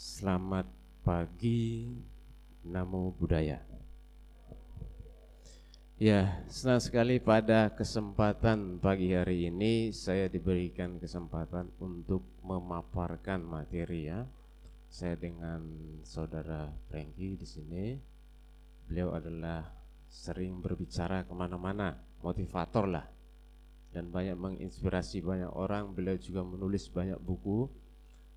Selamat pagi, Namo Buddhaya. Ya, senang sekali pada kesempatan pagi hari ini saya diberikan kesempatan untuk memaparkan materi ya. Saya dengan saudara Franky di sini. Beliau adalah sering berbicara ke mana-mana, motivator lah, dan banyak menginspirasi banyak orang. Beliau juga menulis banyak buku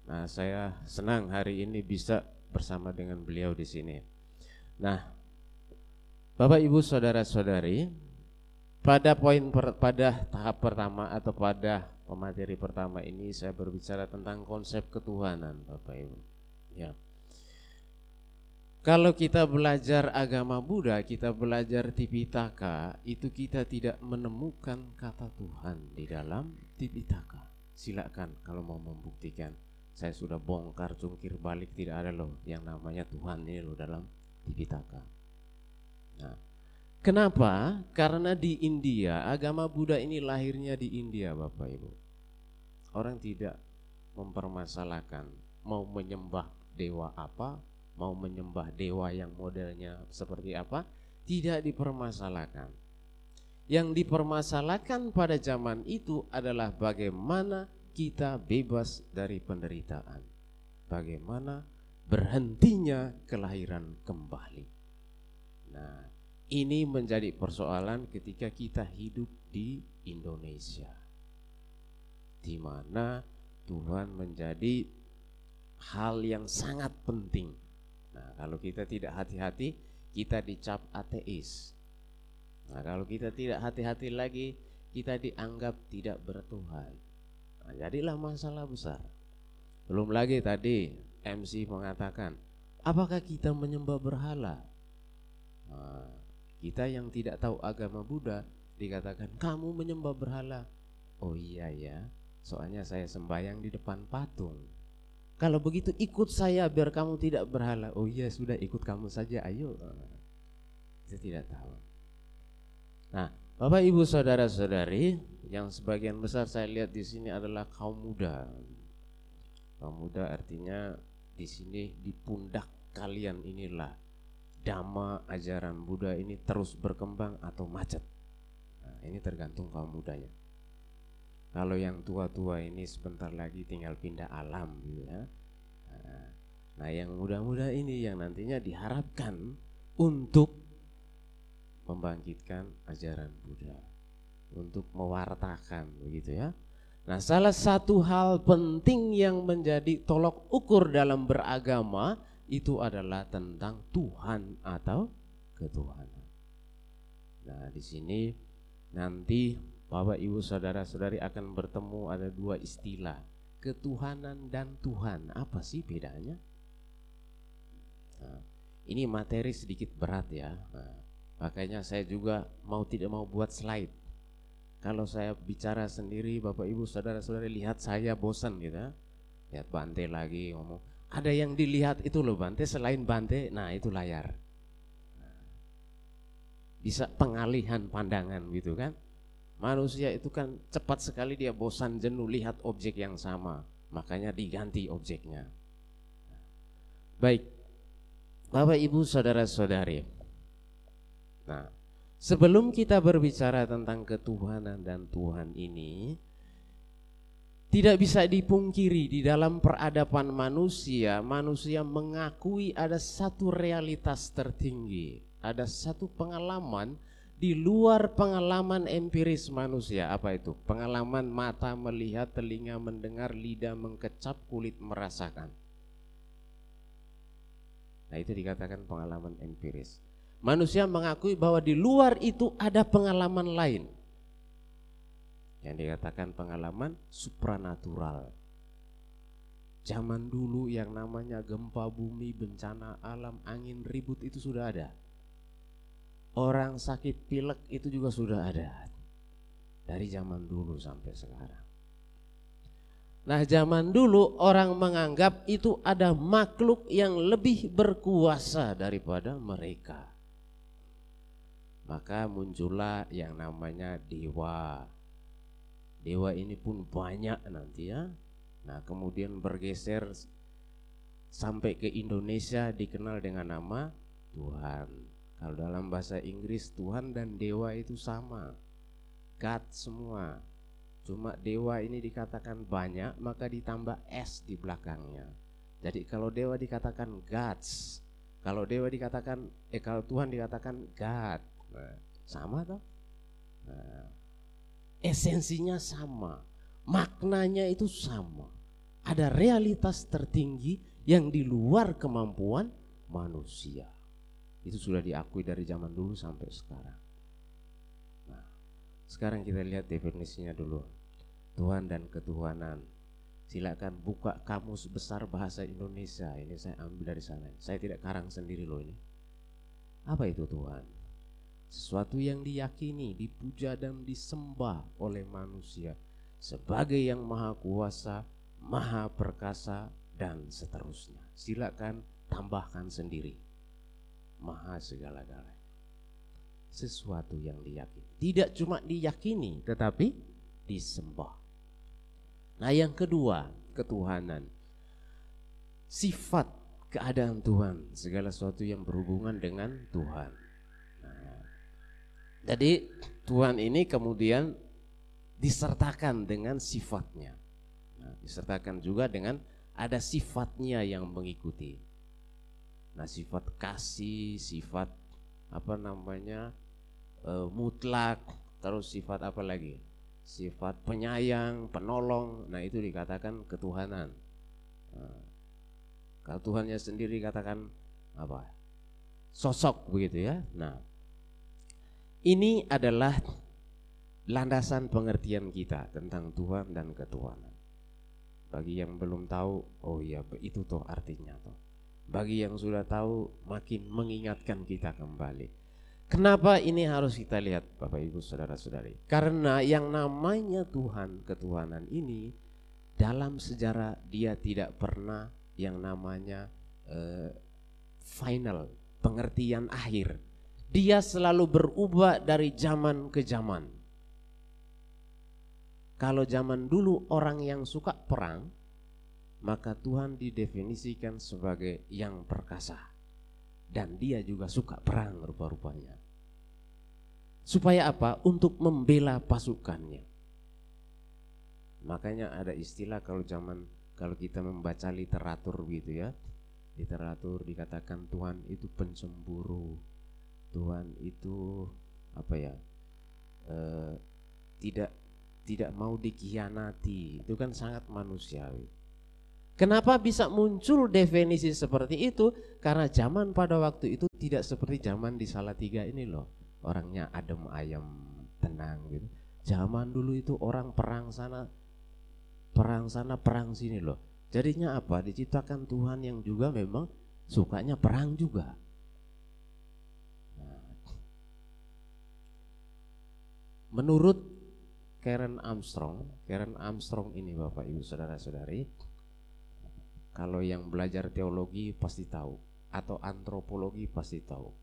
Nah, saya senang hari ini bisa bersama dengan beliau di sini. Nah, Bapak Ibu saudara-saudari, pada poin per, pada tahap pertama atau pada pemateri pertama ini saya berbicara tentang konsep ketuhanan, Bapak Ibu. Ya. Kalau kita belajar agama Buddha, kita belajar Tipitaka, itu kita tidak menemukan kata Tuhan di dalam Tipitaka. Silakan kalau mau membuktikan saya sudah bongkar cungkir balik tidak ada loh yang namanya Tuhan ini loh dalam Tipitaka. Nah, kenapa? Karena di India agama Buddha ini lahirnya di India, Bapak Ibu. Orang tidak mempermasalahkan mau menyembah dewa apa, mau menyembah dewa yang modelnya seperti apa, tidak dipermasalahkan. Yang dipermasalahkan pada zaman itu adalah bagaimana kita bebas dari penderitaan. Bagaimana berhentinya kelahiran kembali. Nah, ini menjadi persoalan ketika kita hidup di Indonesia. Di mana Tuhan menjadi hal yang sangat penting. Nah, kalau kita tidak hati-hati, kita dicap ateis. Nah, kalau kita tidak hati-hati lagi, kita dianggap tidak bertuhan. Nah, jadilah masalah besar. Belum lagi tadi MC mengatakan, apakah kita menyembah berhala? Nah, kita yang tidak tahu agama Buddha dikatakan kamu menyembah berhala. Oh iya ya, soalnya saya sembahyang di depan patung. Kalau begitu ikut saya biar kamu tidak berhala. Oh iya sudah ikut kamu saja, ayo. Saya tidak tahu. Nah, Bapak Ibu saudara-saudari, yang sebagian besar saya lihat di sini adalah kaum muda. Kaum muda artinya di sini di pundak kalian inilah dhamma ajaran Buddha ini terus berkembang atau macet. Nah, ini tergantung kaum mudanya. Kalau yang tua-tua ini sebentar lagi tinggal pindah alam ya. Nah, nah yang muda-muda ini yang nantinya diharapkan untuk membangkitkan ajaran Buddha untuk mewartakan begitu ya. Nah, salah satu hal penting yang menjadi tolok ukur dalam beragama itu adalah tentang Tuhan atau ketuhanan. Nah, di sini nanti Bapak Ibu saudara-saudari akan bertemu ada dua istilah, ketuhanan dan Tuhan. Apa sih bedanya? Nah, ini materi sedikit berat ya. Nah, Makanya saya juga mau tidak mau buat slide. Kalau saya bicara sendiri, Bapak Ibu, saudara-saudara lihat saya bosan gitu. Ya. Lihat Bante lagi ngomong. Ada yang dilihat itu loh Bante, selain Bante, nah itu layar. Bisa pengalihan pandangan gitu kan. Manusia itu kan cepat sekali dia bosan jenuh lihat objek yang sama. Makanya diganti objeknya. Baik, Bapak Ibu saudara-saudari Nah, sebelum kita berbicara tentang ketuhanan dan Tuhan ini, tidak bisa dipungkiri di dalam peradaban manusia, manusia mengakui ada satu realitas tertinggi, ada satu pengalaman di luar pengalaman empiris manusia. Apa itu? Pengalaman mata melihat, telinga mendengar, lidah mengkecap, kulit merasakan. Nah, itu dikatakan pengalaman empiris manusia mengakui bahwa di luar itu ada pengalaman lain yang dikatakan pengalaman supranatural. Zaman dulu yang namanya gempa bumi, bencana alam, angin ribut itu sudah ada. Orang sakit pilek itu juga sudah ada. Dari zaman dulu sampai sekarang. Nah zaman dulu orang menganggap itu ada makhluk yang lebih berkuasa daripada mereka. Maka muncullah yang namanya dewa. Dewa ini pun banyak nanti ya. Nah kemudian bergeser sampai ke Indonesia dikenal dengan nama Tuhan. Kalau dalam bahasa Inggris Tuhan dan dewa itu sama. God semua. Cuma dewa ini dikatakan banyak maka ditambah S di belakangnya. Jadi kalau dewa dikatakan gods, kalau dewa dikatakan eh kalau Tuhan dikatakan God. Sama toh? Nah, esensinya sama, maknanya itu sama. Ada realitas tertinggi yang di luar kemampuan manusia. Itu sudah diakui dari zaman dulu sampai sekarang. Nah, sekarang kita lihat definisinya dulu. Tuhan dan ketuhanan. Silakan buka kamus besar bahasa Indonesia. Ini saya ambil dari sana. Saya tidak karang sendiri loh ini. Apa itu Tuhan? Sesuatu yang diyakini, dipuja dan disembah oleh manusia sebagai yang maha kuasa, maha perkasa dan seterusnya. Silakan tambahkan sendiri. Maha segala-galanya. Sesuatu yang diyakini. Tidak cuma diyakini tetapi disembah. Nah, yang kedua, ketuhanan. Sifat keadaan Tuhan, segala sesuatu yang berhubungan dengan Tuhan. Jadi Tuhan ini kemudian disertakan dengan sifatnya. Nah, disertakan juga dengan ada sifatnya yang mengikuti. Nah, sifat kasih, sifat apa namanya e, mutlak, terus sifat apa lagi? Sifat penyayang, penolong. Nah, itu dikatakan ketuhanan. Nah, kalau Tuhannya sendiri katakan apa? Sosok begitu ya. Nah, ini adalah landasan pengertian kita tentang Tuhan dan ketuhanan. Bagi yang belum tahu, oh iya itu toh artinya toh. Bagi yang sudah tahu, makin mengingatkan kita kembali. Kenapa ini harus kita lihat Bapak Ibu Saudara-saudari? Karena yang namanya Tuhan ketuhanan ini dalam sejarah dia tidak pernah yang namanya uh, final, pengertian akhir dia selalu berubah dari zaman ke zaman. Kalau zaman dulu orang yang suka perang, maka Tuhan didefinisikan sebagai yang perkasa. Dan dia juga suka perang rupa-rupanya. Supaya apa? Untuk membela pasukannya. Makanya ada istilah kalau zaman kalau kita membaca literatur gitu ya. Literatur dikatakan Tuhan itu pencemburu, Tuhan itu apa ya e, tidak tidak mau dikhianati itu kan sangat manusiawi. Kenapa bisa muncul definisi seperti itu? Karena zaman pada waktu itu tidak seperti zaman di Salatiga ini loh. Orangnya adem ayam tenang gitu. Zaman dulu itu orang perang sana perang sana perang sini loh. Jadinya apa? Diciptakan Tuhan yang juga memang sukanya perang juga. Menurut Karen Armstrong, Karen Armstrong ini Bapak Ibu Saudara-saudari, kalau yang belajar teologi pasti tahu atau antropologi pasti tahu.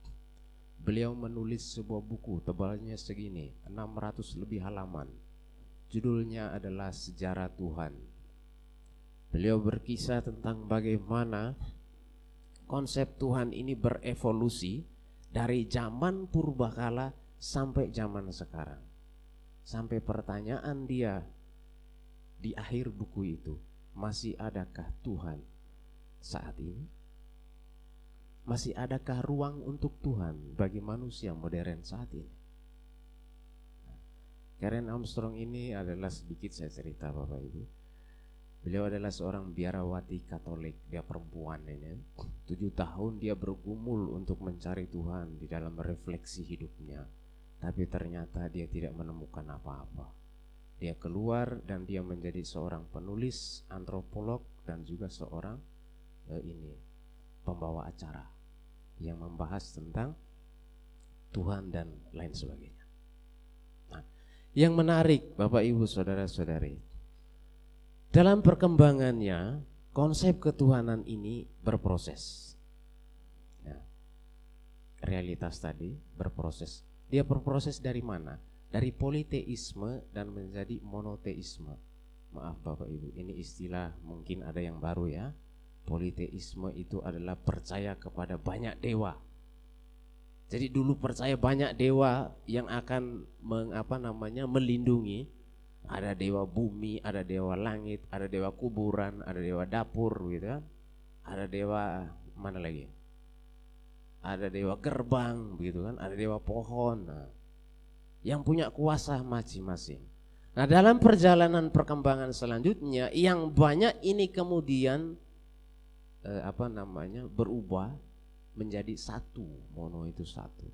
Beliau menulis sebuah buku tebalnya segini, 600 lebih halaman. Judulnya adalah Sejarah Tuhan. Beliau berkisah tentang bagaimana konsep Tuhan ini berevolusi dari zaman purbakala sampai zaman sekarang. Sampai pertanyaan dia di akhir buku itu, masih adakah Tuhan saat ini? Masih adakah ruang untuk Tuhan bagi manusia modern saat ini? Karen Armstrong ini adalah sedikit saya cerita Bapak Ibu. Beliau adalah seorang biarawati Katolik, dia perempuan ini. Tujuh tahun dia bergumul untuk mencari Tuhan di dalam refleksi hidupnya tapi ternyata dia tidak menemukan apa-apa. Dia keluar dan dia menjadi seorang penulis, antropolog dan juga seorang eh, ini pembawa acara yang membahas tentang Tuhan dan lain sebagainya. Nah, yang menarik Bapak Ibu Saudara-saudari, dalam perkembangannya konsep ketuhanan ini berproses. Ya, realitas tadi berproses dia berproses dari mana? Dari politeisme dan menjadi monoteisme. Maaf Bapak Ibu, ini istilah mungkin ada yang baru ya. Politeisme itu adalah percaya kepada banyak dewa. Jadi dulu percaya banyak dewa yang akan mengapa namanya melindungi. Ada dewa bumi, ada dewa langit, ada dewa kuburan, ada dewa dapur gitu kan. Ada dewa mana lagi? Ada dewa gerbang begitu kan, ada dewa pohon. Nah, yang punya kuasa masing-masing. Nah, dalam perjalanan perkembangan selanjutnya yang banyak ini kemudian eh, apa namanya berubah menjadi satu mono itu satu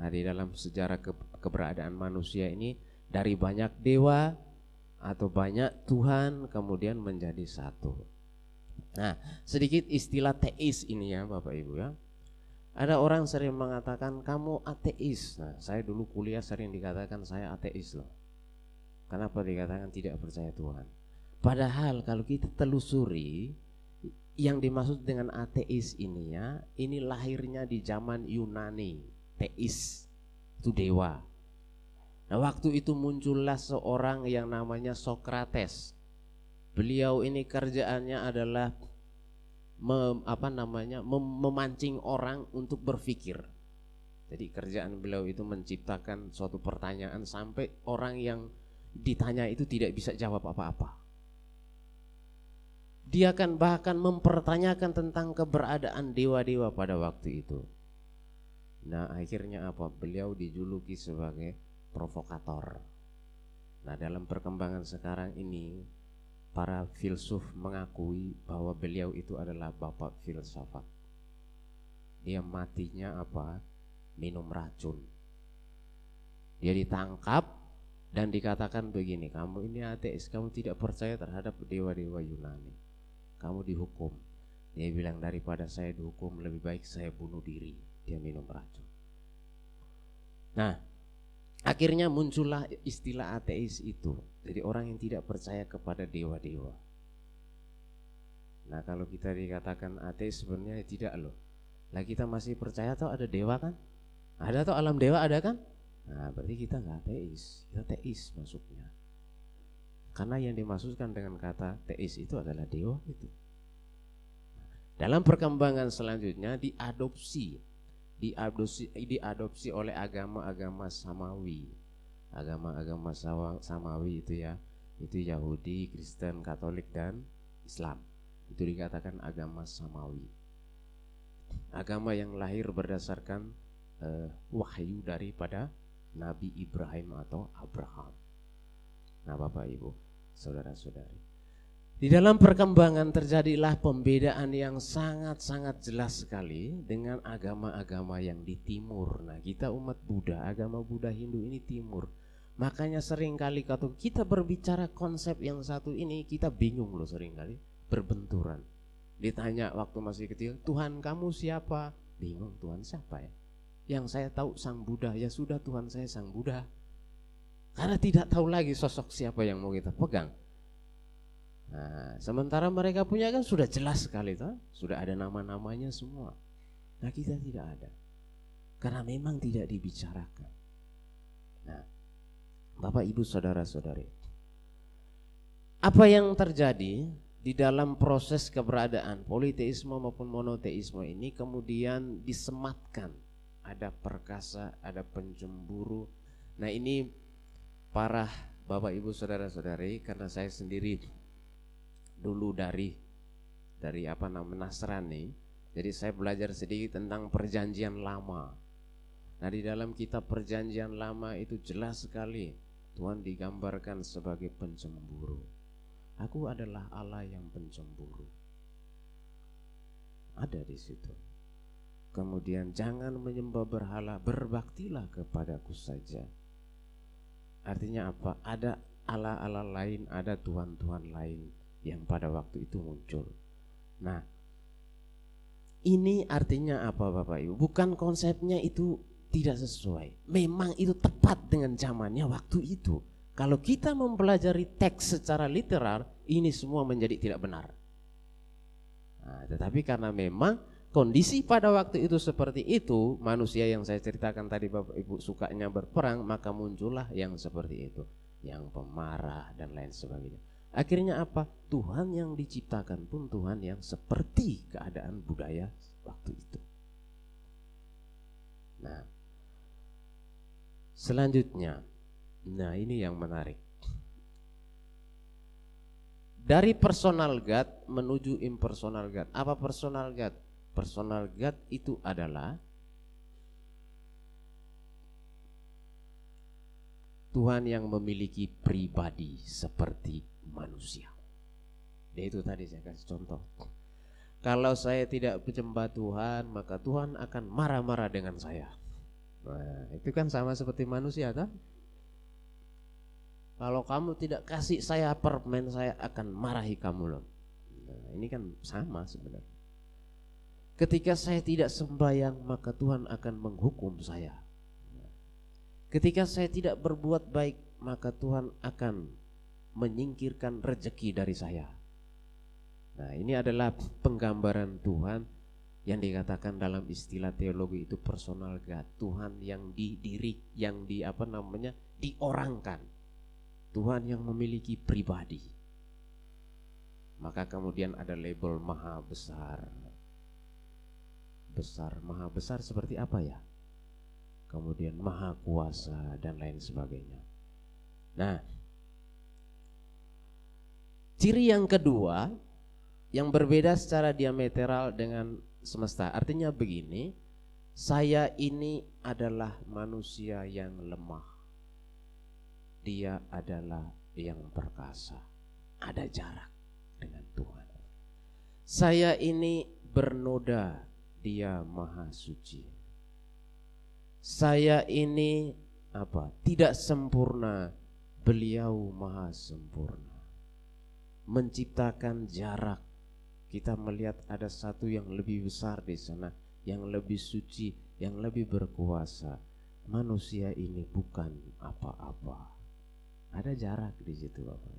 nah di dalam sejarah ke, keberadaan manusia ini dari banyak dewa atau banyak Tuhan kemudian menjadi satu nah sedikit istilah teis ini ya Bapak Ibu ya ada orang sering mengatakan kamu ateis nah saya dulu kuliah sering dikatakan saya ateis loh kenapa dikatakan tidak percaya Tuhan padahal kalau kita telusuri yang dimaksud dengan ateis ini ya, ini lahirnya di zaman Yunani, teis itu dewa. Nah, waktu itu muncullah seorang yang namanya Sokrates. Beliau ini kerjaannya adalah mem, apa namanya mem, memancing orang untuk berpikir. Jadi kerjaan beliau itu menciptakan suatu pertanyaan sampai orang yang ditanya itu tidak bisa jawab apa-apa. Dia akan bahkan mempertanyakan tentang keberadaan dewa-dewa pada waktu itu. Nah akhirnya apa? Beliau dijuluki sebagai provokator. Nah dalam perkembangan sekarang ini para filsuf mengakui bahwa beliau itu adalah bapak filsafat. Dia matinya apa? Minum racun. Dia ditangkap dan dikatakan begini, kamu ini ateis, kamu tidak percaya terhadap dewa-dewa Yunani kamu dihukum. Dia bilang daripada saya dihukum lebih baik saya bunuh diri. Dia minum racun. Nah, akhirnya muncullah istilah ateis itu. Jadi orang yang tidak percaya kepada dewa-dewa. Nah, kalau kita dikatakan ateis sebenarnya tidak loh. Lah kita masih percaya atau ada dewa kan? Ada atau alam dewa ada kan? Nah, berarti kita nggak ateis, kita teis masuknya. Karena yang dimaksudkan dengan kata teis itu adalah dewa itu. Dalam perkembangan selanjutnya diadopsi, diadopsi, diadopsi oleh agama-agama samawi, agama-agama samawi itu ya, itu Yahudi, Kristen, Katolik dan Islam. Itu dikatakan agama samawi. Agama yang lahir berdasarkan uh, wahyu daripada Nabi Ibrahim atau Abraham. Nah, Bapak Ibu, saudara-saudari. Di dalam perkembangan terjadilah pembedaan yang sangat-sangat jelas sekali dengan agama-agama yang di timur. Nah, kita umat Buddha, agama Buddha Hindu ini timur. Makanya sering kali kalau kita berbicara konsep yang satu ini, kita bingung loh sering kali, berbenturan. Ditanya waktu masih kecil, Tuhan kamu siapa? Bingung Tuhan siapa ya? Yang saya tahu Sang Buddha, ya sudah Tuhan saya Sang Buddha. Karena tidak tahu lagi sosok siapa yang mau kita pegang. Nah, sementara mereka punya kan sudah jelas sekali tuh, sudah ada nama-namanya semua. Nah, kita tidak ada. Karena memang tidak dibicarakan. Nah, Bapak Ibu Saudara-saudari. Apa yang terjadi di dalam proses keberadaan politeisme maupun monoteisme ini kemudian disematkan ada perkasa, ada pencemburu. Nah, ini para Bapak Ibu Saudara-saudari karena saya sendiri dulu dari dari apa namanya Nasrani jadi saya belajar sedikit tentang perjanjian lama nah di dalam kitab perjanjian lama itu jelas sekali Tuhan digambarkan sebagai pencemburu aku adalah Allah yang pencemburu ada di situ kemudian jangan menyembah berhala berbaktilah kepadaku saja Artinya apa? Ada ala-ala lain, ada tuhan-tuhan lain yang pada waktu itu muncul. Nah, ini artinya apa Bapak Ibu? Bukan konsepnya itu tidak sesuai. Memang itu tepat dengan zamannya waktu itu. Kalau kita mempelajari teks secara literal, ini semua menjadi tidak benar. Nah, tetapi karena memang kondisi pada waktu itu seperti itu, manusia yang saya ceritakan tadi Bapak Ibu sukanya berperang, maka muncullah yang seperti itu, yang pemarah dan lain sebagainya. Akhirnya apa? Tuhan yang diciptakan pun Tuhan yang seperti keadaan budaya waktu itu. Nah, selanjutnya, nah ini yang menarik. Dari personal God menuju impersonal God. Apa personal God? Personal God itu adalah Tuhan yang memiliki pribadi seperti manusia. Ya itu tadi saya kasih contoh. Kalau saya tidak menyembah Tuhan, maka Tuhan akan marah-marah dengan saya. Nah, itu kan sama seperti manusia kan? Kalau kamu tidak kasih saya permen, saya akan marahi kamu loh. Nah, ini kan sama sebenarnya. Ketika saya tidak sembahyang, maka Tuhan akan menghukum saya. Ketika saya tidak berbuat baik, maka Tuhan akan menyingkirkan rezeki dari saya. Nah, ini adalah penggambaran Tuhan yang dikatakan dalam istilah teologi itu personal God, Tuhan yang didiri, yang di apa namanya? diorangkan. Tuhan yang memiliki pribadi. Maka kemudian ada label maha besar. Besar, maha besar seperti apa ya? kemudian maha kuasa dan lain sebagainya. Nah, ciri yang kedua yang berbeda secara diametral dengan semesta. Artinya begini, saya ini adalah manusia yang lemah. Dia adalah yang perkasa. Ada jarak dengan Tuhan. Saya ini bernoda, dia maha suci saya ini apa? Tidak sempurna, beliau maha sempurna. Menciptakan jarak. Kita melihat ada satu yang lebih besar di sana, yang lebih suci, yang lebih berkuasa. Manusia ini bukan apa-apa. Ada jarak di situ Bapak.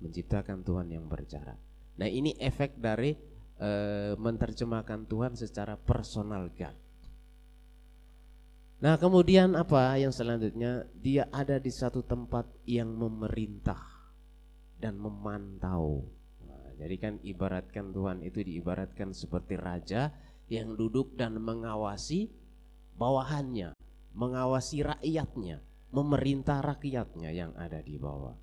Menciptakan Tuhan yang berjarak. Nah, ini efek dari e, menerjemahkan Tuhan secara personal God. Nah kemudian apa yang selanjutnya Dia ada di satu tempat yang memerintah Dan memantau Jadi kan ibaratkan Tuhan itu diibaratkan seperti raja Yang duduk dan mengawasi bawahannya Mengawasi rakyatnya Memerintah rakyatnya yang ada di bawah.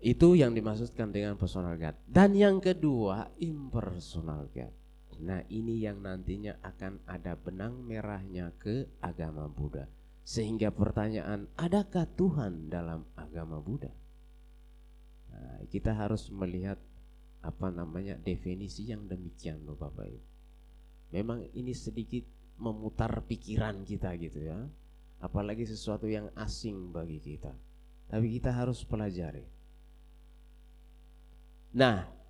Itu yang dimaksudkan dengan personal God. Dan yang kedua impersonal God. Nah ini yang nantinya akan ada benang merahnya ke agama Buddha. Sehingga pertanyaan adakah Tuhan dalam agama Buddha nah, Kita harus melihat apa namanya definisi yang demikian loh Bapak Ibu. Memang ini sedikit memutar pikiran kita gitu ya. Apalagi sesuatu yang asing bagi kita. Tapi kita harus pelajari. Nah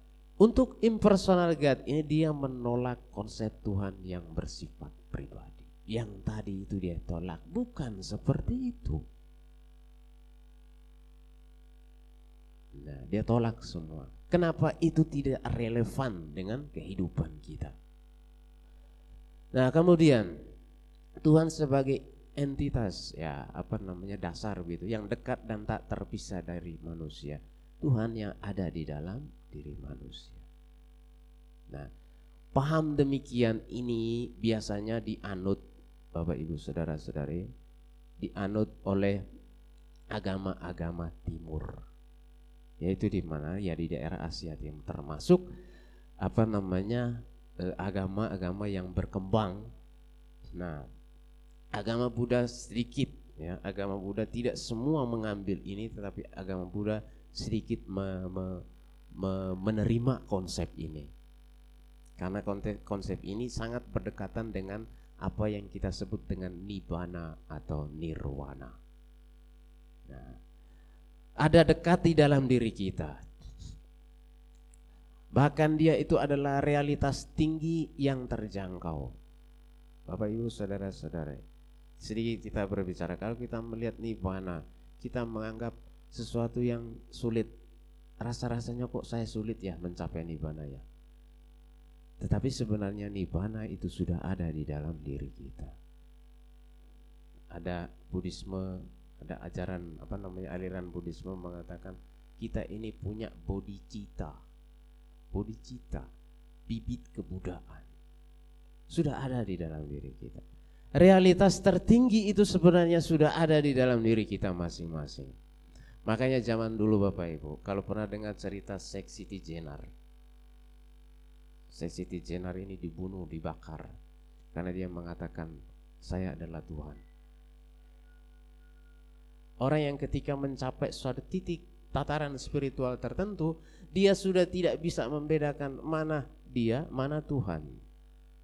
untuk impersonal God ini dia menolak konsep Tuhan yang bersifat pribadi. Yang tadi itu dia tolak, bukan seperti itu. Nah, dia tolak semua. Kenapa itu tidak relevan dengan kehidupan kita? Nah, kemudian Tuhan sebagai entitas ya apa namanya dasar gitu yang dekat dan tak terpisah dari manusia. Tuhan yang ada di dalam diri manusia. Nah, paham demikian ini biasanya dianut Bapak Ibu Saudara-saudari, dianut oleh agama-agama timur. Yaitu di mana? Ya di daerah Asia Timur termasuk apa namanya? Eh, agama-agama yang berkembang. Nah, agama Buddha sedikit ya, agama Buddha tidak semua mengambil ini tetapi agama Buddha sedikit me, me, menerima konsep ini. Karena konsep ini sangat berdekatan dengan apa yang kita sebut dengan nibbana atau nirwana. Nah, ada dekat di dalam diri kita. Bahkan dia itu adalah realitas tinggi yang terjangkau. Bapak Ibu saudara-saudara, sedikit kita berbicara kalau kita melihat nibbana, kita menganggap sesuatu yang sulit rasa-rasanya kok saya sulit ya mencapai nibbana ya. Tetapi sebenarnya nibbana itu sudah ada di dalam diri kita. Ada Buddhisme, ada ajaran apa namanya aliran Buddhisme mengatakan kita ini punya bodhicitta. Bodhicitta, bibit kebudaan. Sudah ada di dalam diri kita. Realitas tertinggi itu sebenarnya sudah ada di dalam diri kita masing-masing. Makanya zaman dulu Bapak Ibu, kalau pernah dengar cerita Sex City Jenar. Sex City Jenar ini dibunuh, dibakar karena dia mengatakan saya adalah Tuhan. Orang yang ketika mencapai suatu titik tataran spiritual tertentu, dia sudah tidak bisa membedakan mana dia, mana Tuhan.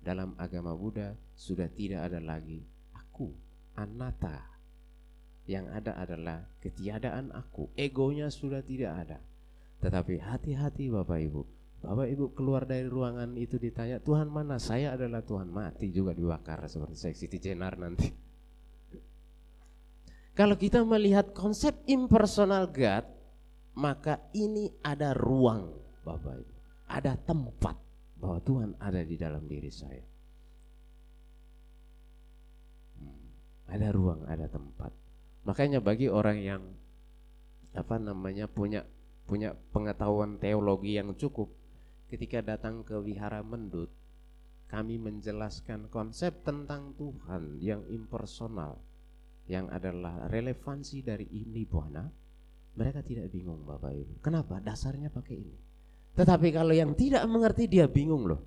Dalam agama Buddha sudah tidak ada lagi aku, anatta. Yang ada adalah ketiadaan aku, egonya sudah tidak ada. Tetapi hati-hati Bapak Ibu, Bapak Ibu keluar dari ruangan itu ditanya, Tuhan mana? Saya adalah Tuhan mati juga dibakar seperti seksi Jenar nanti. Kalau kita melihat konsep impersonal God, maka ini ada ruang, Bapak Ibu. Ada tempat bahwa Tuhan ada di dalam diri saya. Hmm, ada ruang, ada tempat. Makanya bagi orang yang apa namanya punya punya pengetahuan teologi yang cukup, ketika datang ke wihara Mendut, kami menjelaskan konsep tentang Tuhan yang impersonal yang adalah relevansi dari ini buana, mereka tidak bingung Bapak Ibu. Kenapa? Dasarnya pakai ini. Tetapi kalau yang tidak mengerti dia bingung loh.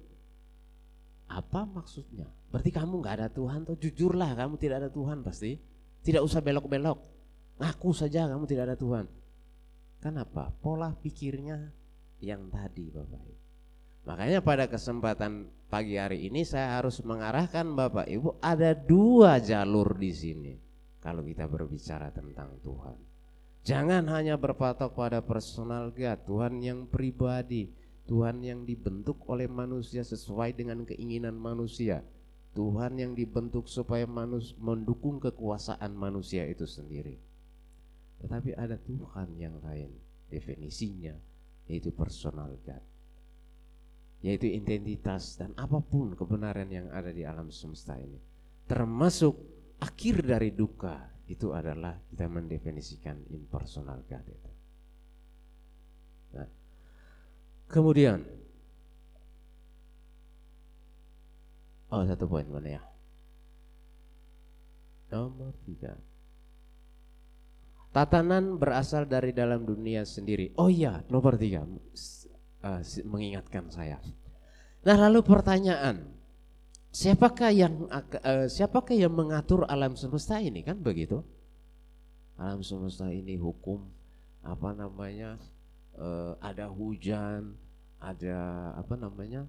Apa maksudnya? Berarti kamu nggak ada Tuhan tuh jujurlah kamu tidak ada Tuhan pasti. Tidak usah belok-belok. Ngaku saja kamu tidak ada Tuhan. Kenapa? Pola pikirnya yang tadi Bapak Ibu. Makanya pada kesempatan pagi hari ini saya harus mengarahkan Bapak Ibu ada dua jalur di sini kalau kita berbicara tentang Tuhan. Jangan hanya berpatok pada personal God, Tuhan yang pribadi, Tuhan yang dibentuk oleh manusia sesuai dengan keinginan manusia, Tuhan yang dibentuk supaya manus mendukung kekuasaan manusia itu sendiri. Tetapi ada Tuhan yang lain, definisinya yaitu personal God. Yaitu identitas dan apa pun kebenaran yang ada di alam semesta ini. Termasuk akhir dari duka itu adalah kita mendefinisikan impersonal God itu. Nah, kemudian oh satu poin mana ya? Nomor tiga. Tatanan berasal dari dalam dunia sendiri. Oh iya, nomor tiga. Uh, mengingatkan saya. Nah lalu pertanyaan, Siapakah yang uh, siapakah yang mengatur alam semesta ini kan begitu? Alam semesta ini hukum apa namanya? Uh, ada hujan, ada apa namanya?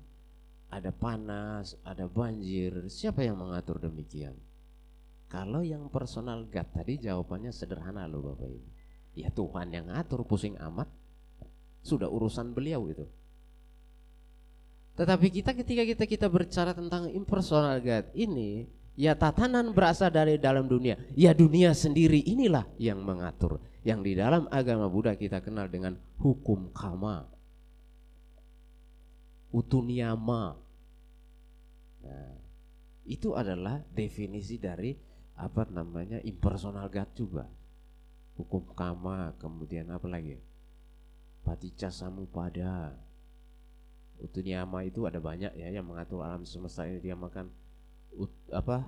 Ada panas, ada banjir. Siapa yang mengatur demikian? Kalau yang personal God tadi jawabannya sederhana loh Bapak Ibu. Ya Tuhan yang ngatur pusing amat. Sudah urusan beliau itu. Tetapi kita ketika kita kita berbicara tentang impersonal God ini, ya tatanan berasal dari dalam dunia. Ya dunia sendiri inilah yang mengatur. Yang di dalam agama Buddha kita kenal dengan hukum kama. Utuniyama. Nah, itu adalah definisi dari apa namanya impersonal God juga. Hukum kama, kemudian apa lagi? Paticca samupada, Utuniyama itu ada banyak ya yang mengatur alam semesta ini. Dia makan ut, apa?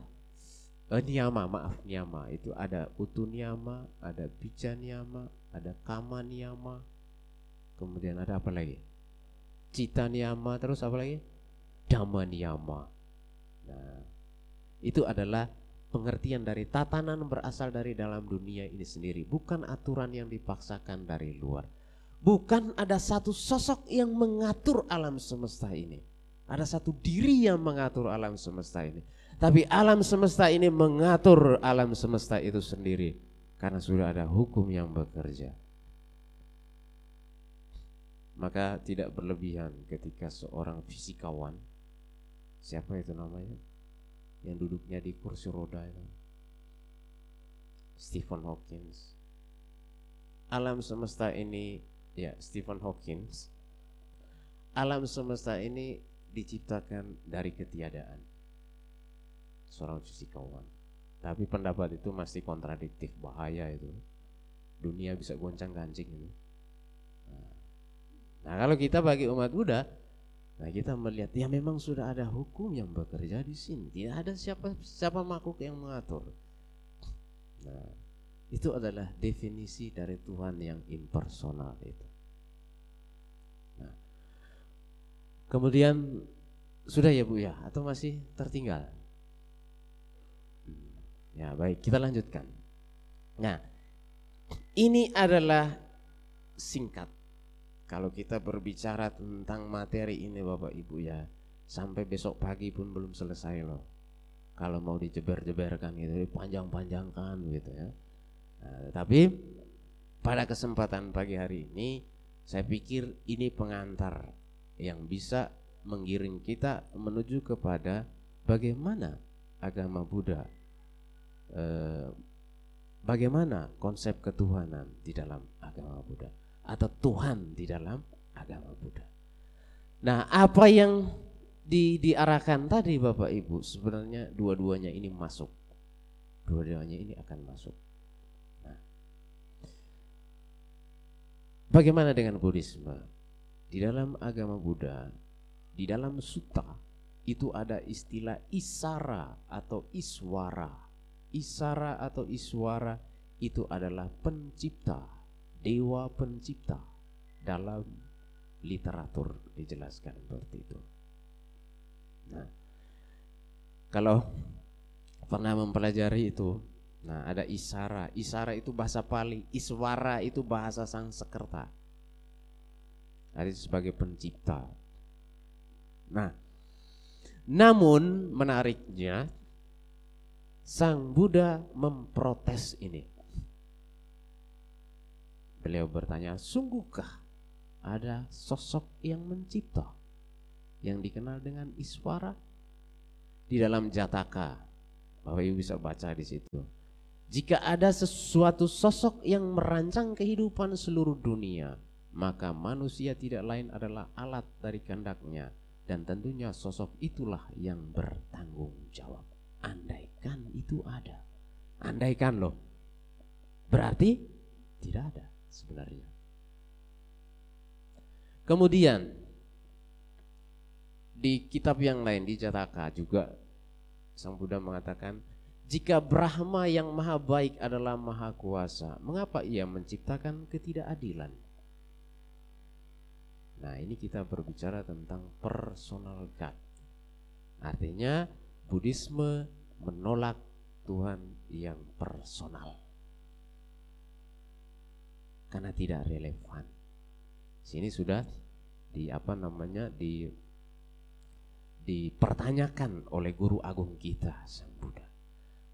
Eh, niyama maaf niyama. Itu ada utuniyama ada bijaniyama ada kamaniyama kemudian ada apa lagi? Cita niyama terus apa lagi? Niyama. Nah itu adalah pengertian dari tatanan berasal dari dalam dunia ini sendiri. Bukan aturan yang dipaksakan dari luar Bukan ada satu sosok yang mengatur alam semesta ini. Ada satu diri yang mengatur alam semesta ini. Tapi alam semesta ini mengatur alam semesta itu sendiri. Karena sudah ada hukum yang bekerja. Maka tidak berlebihan ketika seorang fisikawan. Siapa itu namanya? Yang duduknya di kursi roda itu. Stephen Hawking. Alam semesta ini ya Stephen Hawking alam semesta ini diciptakan dari ketiadaan seorang fisikawan Tapi pendapat itu masih kontradiktif, bahaya itu. Dunia bisa goncang gancing itu. Nah, kalau kita bagi umat Buddha, nah kita melihat ya memang sudah ada hukum yang bekerja di sini. Tidak ada siapa siapa makhluk yang mengatur. Nah, itu adalah definisi dari Tuhan yang impersonal itu. Nah, kemudian sudah ya Bu ya atau masih tertinggal? Ya baik kita lanjutkan. Nah ini adalah singkat. Kalau kita berbicara tentang materi ini Bapak Ibu ya sampai besok pagi pun belum selesai loh. Kalau mau dijeber-jeberkan gitu, panjang-panjangkan gitu ya. Nah, tapi pada kesempatan pagi hari ini saya pikir ini pengantar yang bisa menggiring kita menuju kepada bagaimana agama Buddha eh, bagaimana konsep ketuhanan di dalam agama Buddha atau Tuhan di dalam agama Buddha. Nah, apa yang di, diarahkan tadi Bapak Ibu sebenarnya dua-duanya ini masuk. Dua-duanya ini akan masuk. Nah, bagaimana dengan Buddhisme? Di dalam agama Buddha, di dalam sutta itu ada istilah isara atau iswara Isara atau Iswara itu adalah pencipta, dewa pencipta dalam literatur dijelaskan seperti itu. Nah, kalau pernah mempelajari itu, nah ada isara. Isara itu bahasa Pali, iswara itu bahasa Sanskerta. Jadi sebagai pencipta. Nah, namun menariknya Sang Buddha memprotes ini. Beliau bertanya, sungguhkah ada sosok yang mencipta yang dikenal dengan Iswara di dalam Jataka. Bapak Ibu bisa baca di situ. Jika ada sesuatu sosok yang merancang kehidupan seluruh dunia, maka manusia tidak lain adalah alat dari kehendaknya dan tentunya sosok itulah yang bertanggung jawab. Andaikan itu ada. Andaikan loh. Berarti tidak ada sebenarnya. Kemudian di kitab yang lain di Jataka juga Sang Buddha mengatakan jika Brahma yang maha baik adalah maha kuasa, mengapa ia menciptakan ketidakadilan? Nah, ini kita berbicara tentang personal God. Artinya Buddhisme menolak Tuhan yang personal karena tidak relevan. Sini sudah di apa namanya di dipertanyakan oleh guru agung kita Sang Buddha.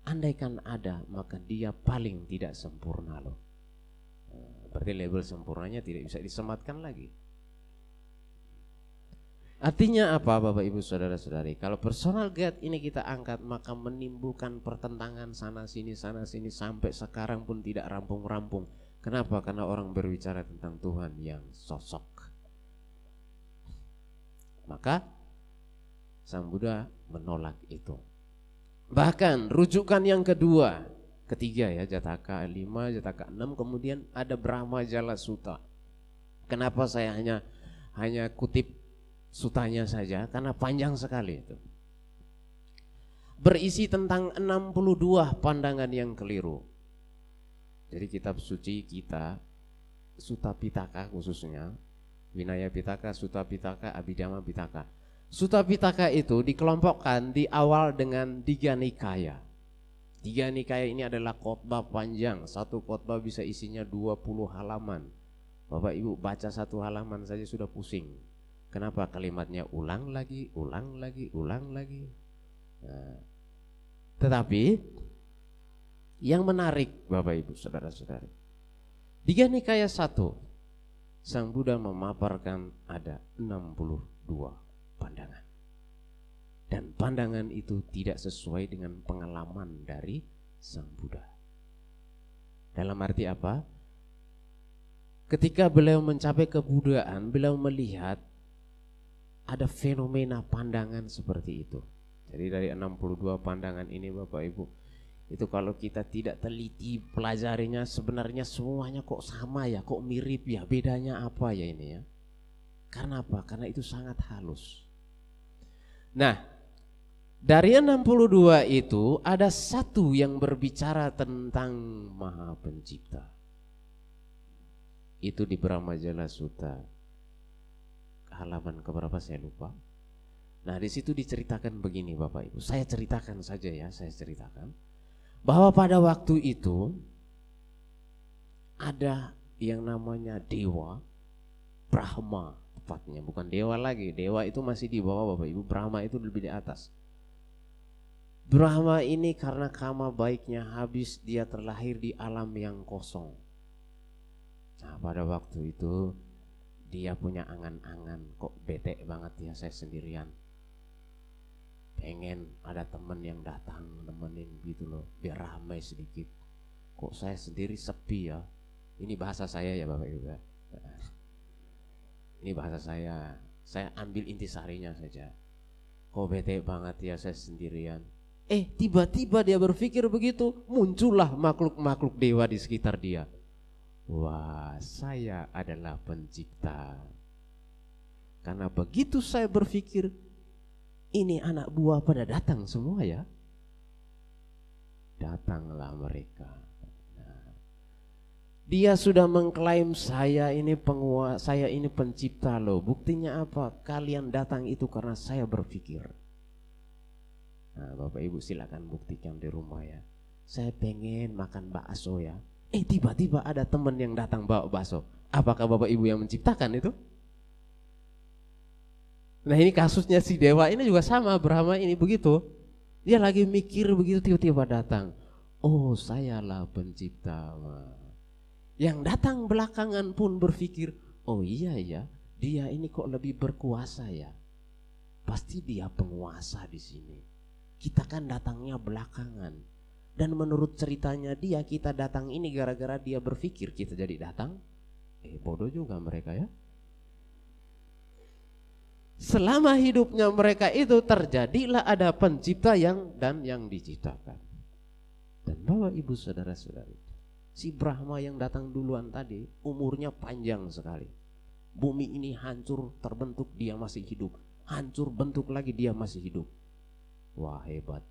Andaikan ada maka dia paling tidak sempurna loh. Berarti label sempurnanya tidak bisa disematkan lagi. Artinya apa Bapak Ibu Saudara-saudari? Kalau personal God ini kita angkat maka menimbulkan pertentangan sana sini sana sini sampai sekarang pun tidak rampung-rampung. Kenapa? Karena orang berbicara tentang Tuhan yang sosok. Maka Sang Buddha menolak itu. Bahkan rujukan yang kedua, ketiga ya Jataka 5, Jataka 6, kemudian ada Brahma Jala Sutta. Kenapa saya hanya hanya kutip sutanya saja karena panjang sekali itu. Berisi tentang 62 pandangan yang keliru. Jadi kitab suci kita Suta Pitaka khususnya Winaya Pitaka, Suta Pitaka, Abhidhamma Pitaka. Suta Pitaka itu dikelompokkan di awal dengan Diga Nikaya. Tiga Nikaya ini adalah khotbah panjang. Satu khotbah bisa isinya 20 halaman. Bapak Ibu baca satu halaman saja sudah pusing. Kenapa kalimatnya ulang lagi, ulang lagi, ulang lagi? Nah, tetapi yang menarik Bapak Ibu Saudara-saudari. Di Nikaya 1 Sang Buddha memaparkan ada 62 pandangan. Dan pandangan itu tidak sesuai dengan pengalaman dari Sang Buddha. Dalam arti apa? Ketika beliau mencapai kebudaan, beliau melihat ada fenomena pandangan seperti itu. Jadi dari 62 pandangan ini Bapak Ibu, Itu kalau kita tidak teliti pelajarinya sebenarnya semuanya kok sama ya, kok mirip ya, bedanya apa ya ini ya. Karena apa? Karena itu sangat halus. Nah, dari 62 itu ada satu yang berbicara tentang Maha Pencipta. Itu di Brahma Jala Sutta. Halaman keberapa saya lupa. Nah, di situ diceritakan begini Bapak Ibu. Saya ceritakan saja ya, saya ceritakan bahwa pada waktu itu ada yang namanya dewa Brahma tepatnya bukan dewa lagi. Dewa itu masih di bawah Bapak Ibu Brahma itu lebih di atas. Brahma ini karena kama baiknya habis dia terlahir di alam yang kosong. Nah pada waktu itu dia punya angan-angan kok bete banget ya saya sendirian. Pengen ada temen yang datang nemenin gitu loh biar ramai sedikit. Kok saya sendiri sepi ya? Ini bahasa saya ya bapak ibu ya ini bahasa saya. Saya ambil intisarinya saja. Kok bete banget ya saya sendirian. Eh tiba-tiba dia berpikir begitu muncullah makhluk-makhluk dewa di sekitar dia. Wah saya adalah pencipta. Karena begitu saya berpikir ini anak buah pada datang semua ya. Datanglah mereka. Dia sudah mengklaim saya ini penguasa, saya ini pencipta loh. Buktinya apa? Kalian datang itu karena saya berpikir. Nah, Bapak Ibu silakan buktikan di rumah ya. Saya pengen makan bakso ya. Eh tiba-tiba ada teman yang datang bawa bakso. Apakah Bapak Ibu yang menciptakan itu? Nah ini kasusnya si dewa ini juga sama Brahma ini begitu. Dia lagi mikir begitu tiba-tiba datang. Oh sayalah pencipta. Yang datang belakangan pun berpikir, oh iya ya, dia ini kok lebih berkuasa ya. Pasti dia penguasa di sini. Kita kan datangnya belakangan. Dan menurut ceritanya dia, kita datang ini gara-gara dia berpikir kita jadi datang. Eh bodoh juga mereka ya selama hidupnya mereka itu terjadilah ada pencipta yang dan yang diciptakan. Dan bawa ibu saudara-saudari, si Brahma yang datang duluan tadi umurnya panjang sekali. Bumi ini hancur, terbentuk dia masih hidup. Hancur, bentuk lagi dia masih hidup. Wah hebat.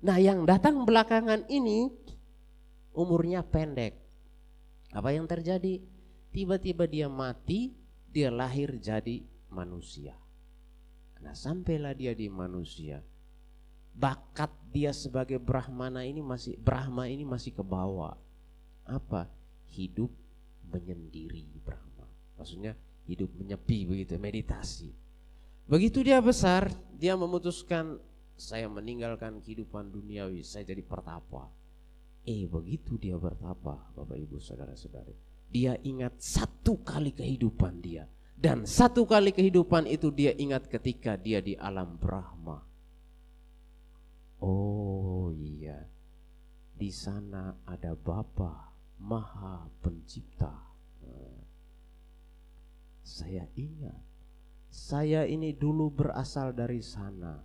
Nah yang datang belakangan ini umurnya pendek. Apa yang terjadi? Tiba-tiba dia mati, dia lahir jadi manusia. Nah sampailah dia di manusia. Bakat dia sebagai Brahmana ini masih Brahma ini masih ke bawah. Apa? Hidup menyendiri Brahma. Maksudnya hidup menyepi begitu, meditasi. Begitu dia besar, dia memutuskan saya meninggalkan kehidupan duniawi, saya jadi pertapa. Eh begitu dia bertapa, Bapak Ibu Saudara-saudari. Dia ingat satu kali kehidupan dia dan satu kali kehidupan itu dia ingat ketika dia di alam Brahma. Oh iya, di sana ada Bapa Maha Pencipta. Saya ingat, saya ini dulu berasal dari sana.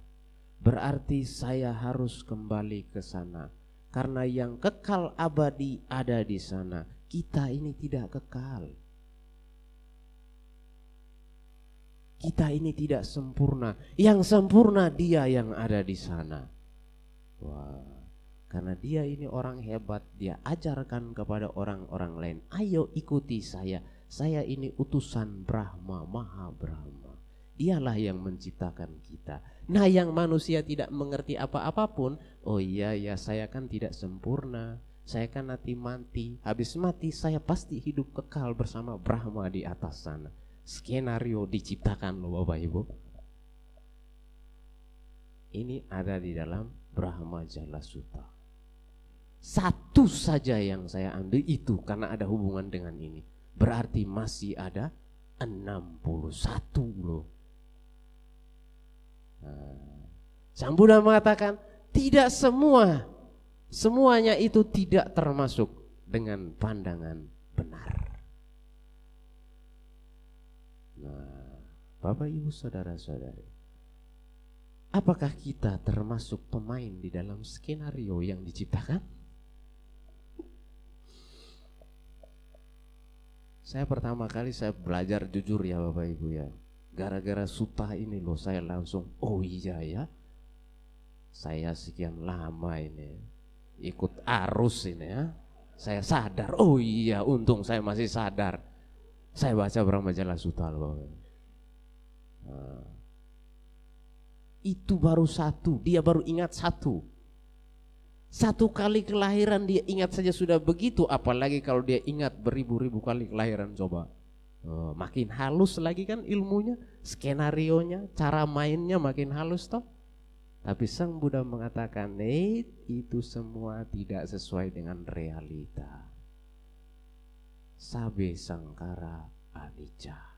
Berarti saya harus kembali ke sana. Karena yang kekal abadi ada di sana. Kita ini tidak kekal. Kita ini tidak sempurna. Yang sempurna dia yang ada di sana. Wah, karena dia ini orang hebat, dia ajarkan kepada orang-orang lain, ayo ikuti saya. Saya ini utusan Brahma, Maha Brahma. Dialah yang menciptakan kita. Nah, yang manusia tidak mengerti apa-apapun, oh iya ya saya kan tidak sempurna. Saya kan nanti mati. Habis mati saya pasti hidup kekal bersama Brahma di atas sana skenario diciptakan loh Bapak Ibu. Ini ada di dalam Brahma Jala Sutta. Satu saja yang saya ambil itu karena ada hubungan dengan ini. Berarti masih ada 61 loh. Nah, Sang Buddha mengatakan tidak semua semuanya itu tidak termasuk dengan pandangan benar. Nah, Bapak Ibu saudara-saudari. Apakah kita termasuk pemain di dalam skenario yang diciptakan? Saya pertama kali saya belajar jujur ya Bapak Ibu ya. Gara-gara suta ini loh saya langsung oh iya ya. Saya sekian lama ini ikut arus ini ya. Saya sadar, oh iya untung saya masih sadar. Saya baca berang majalah suta loh Bapak. Nah, itu baru satu, dia baru ingat satu. Satu kali kelahiran dia ingat saja sudah begitu, apalagi kalau dia ingat beribu-ribu kali kelahiran coba. Oh, makin halus lagi kan ilmunya, skenario nya, cara mainnya makin halus toh. Tapi Sang Buddha mengatakan, "Eh, itu semua tidak sesuai dengan realita." Sabe sangkara anicca.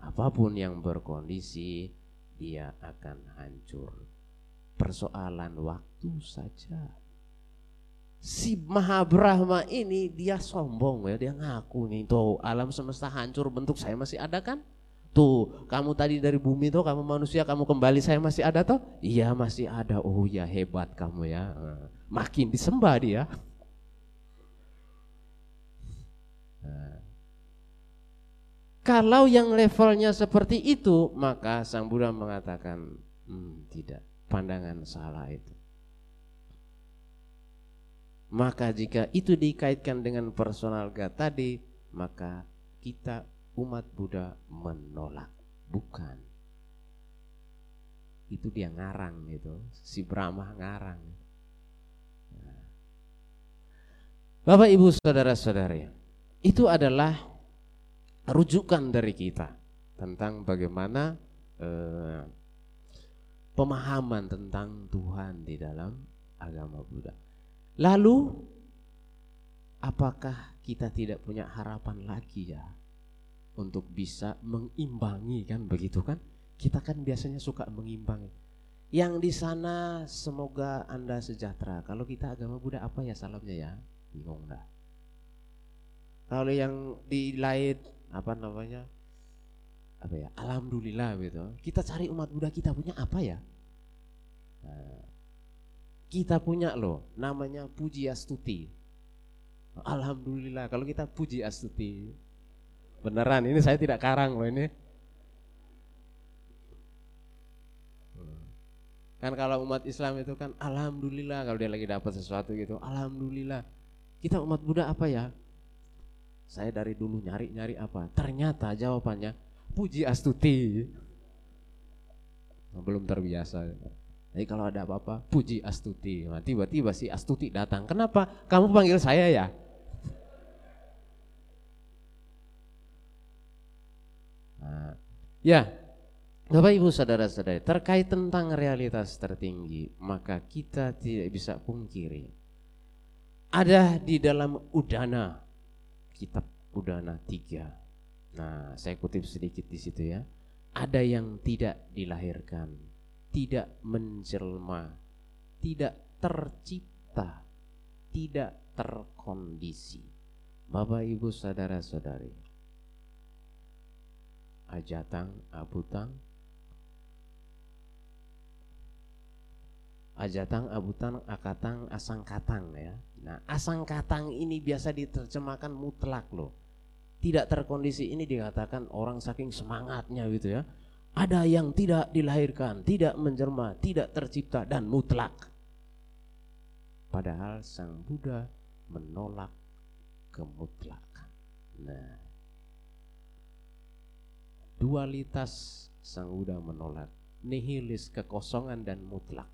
Apa pun yang berkondisi, dia akan hancur persoalan waktu saja. Si Maha Brahma ini dia sombong ya, dia ngaku nih tuh alam semesta hancur bentuk saya masih ada kan? Tuh, kamu tadi dari bumi tuh, kamu manusia, kamu kembali saya masih ada tuh? Iya masih ada. Oh ya hebat kamu ya. Makin disembah dia. Nah. Kalau yang levelnya seperti itu, maka Sang Buddha mengatakan, hmm, tidak pandangan salah itu. Maka jika itu dikaitkan dengan personal God tadi, maka kita umat Buddha menolak, bukan. Itu dia ngarang itu, si Brahma ngarang. Bapak Ibu saudara-saudari, itu adalah rujukan dari kita tentang bagaimana eh, pemahaman tentang Tuhan di dalam agama Buddha. Lalu apakah kita tidak punya harapan lagi ya untuk bisa mengimbangi kan begitu kan? Kita kan biasanya suka mengimbangi. Yang di sana semoga Anda sejahtera. Kalau kita agama Buddha apa ya salamnya ya? Bingung dah. Kalau yang di lain apa namanya? apa ya alhamdulillah gitu kita cari umat Buddha kita punya apa ya nah, kita punya loh namanya puji astuti. Alhamdulillah kalau kita puji astuti. Beneran ini saya tidak karang loh ini. Kan kalau umat Islam itu kan alhamdulillah kalau dia lagi dapat sesuatu gitu alhamdulillah. Kita umat Buddha apa ya? Saya dari dulu nyari-nyari apa? Ternyata jawabannya puji Astuti. Belum terbiasa. Jadi kalau ada apa-apa, puji Astuti. Nah, tiba-tiba si Astuti datang. Kenapa? Kamu panggil saya ya? Nah, ya, Bapak Ibu saudara-saudari, terkait tentang realitas tertinggi, maka kita tidak bisa pungkiri. Ada di dalam Udana, kitab Udana 3 Nah, saya kutip sedikit di situ ya. Ada yang tidak dilahirkan, tidak menjelma, tidak tercipta, tidak terkondisi. Bapak Ibu saudara-saudari. Ajatang, abutang, Ajatang, abutang, akatang, asangkatang ya. Nah, asangkatang ini biasa diterjemahkan mutlak loh tidak terkondisi ini dikatakan orang saking semangatnya gitu ya. Ada yang tidak dilahirkan, tidak menjelma, tidak tercipta dan mutlak. Padahal Sang Buddha menolak kemutlakan. Nah, dualitas Sang Buddha menolak nihilis kekosongan dan mutlak.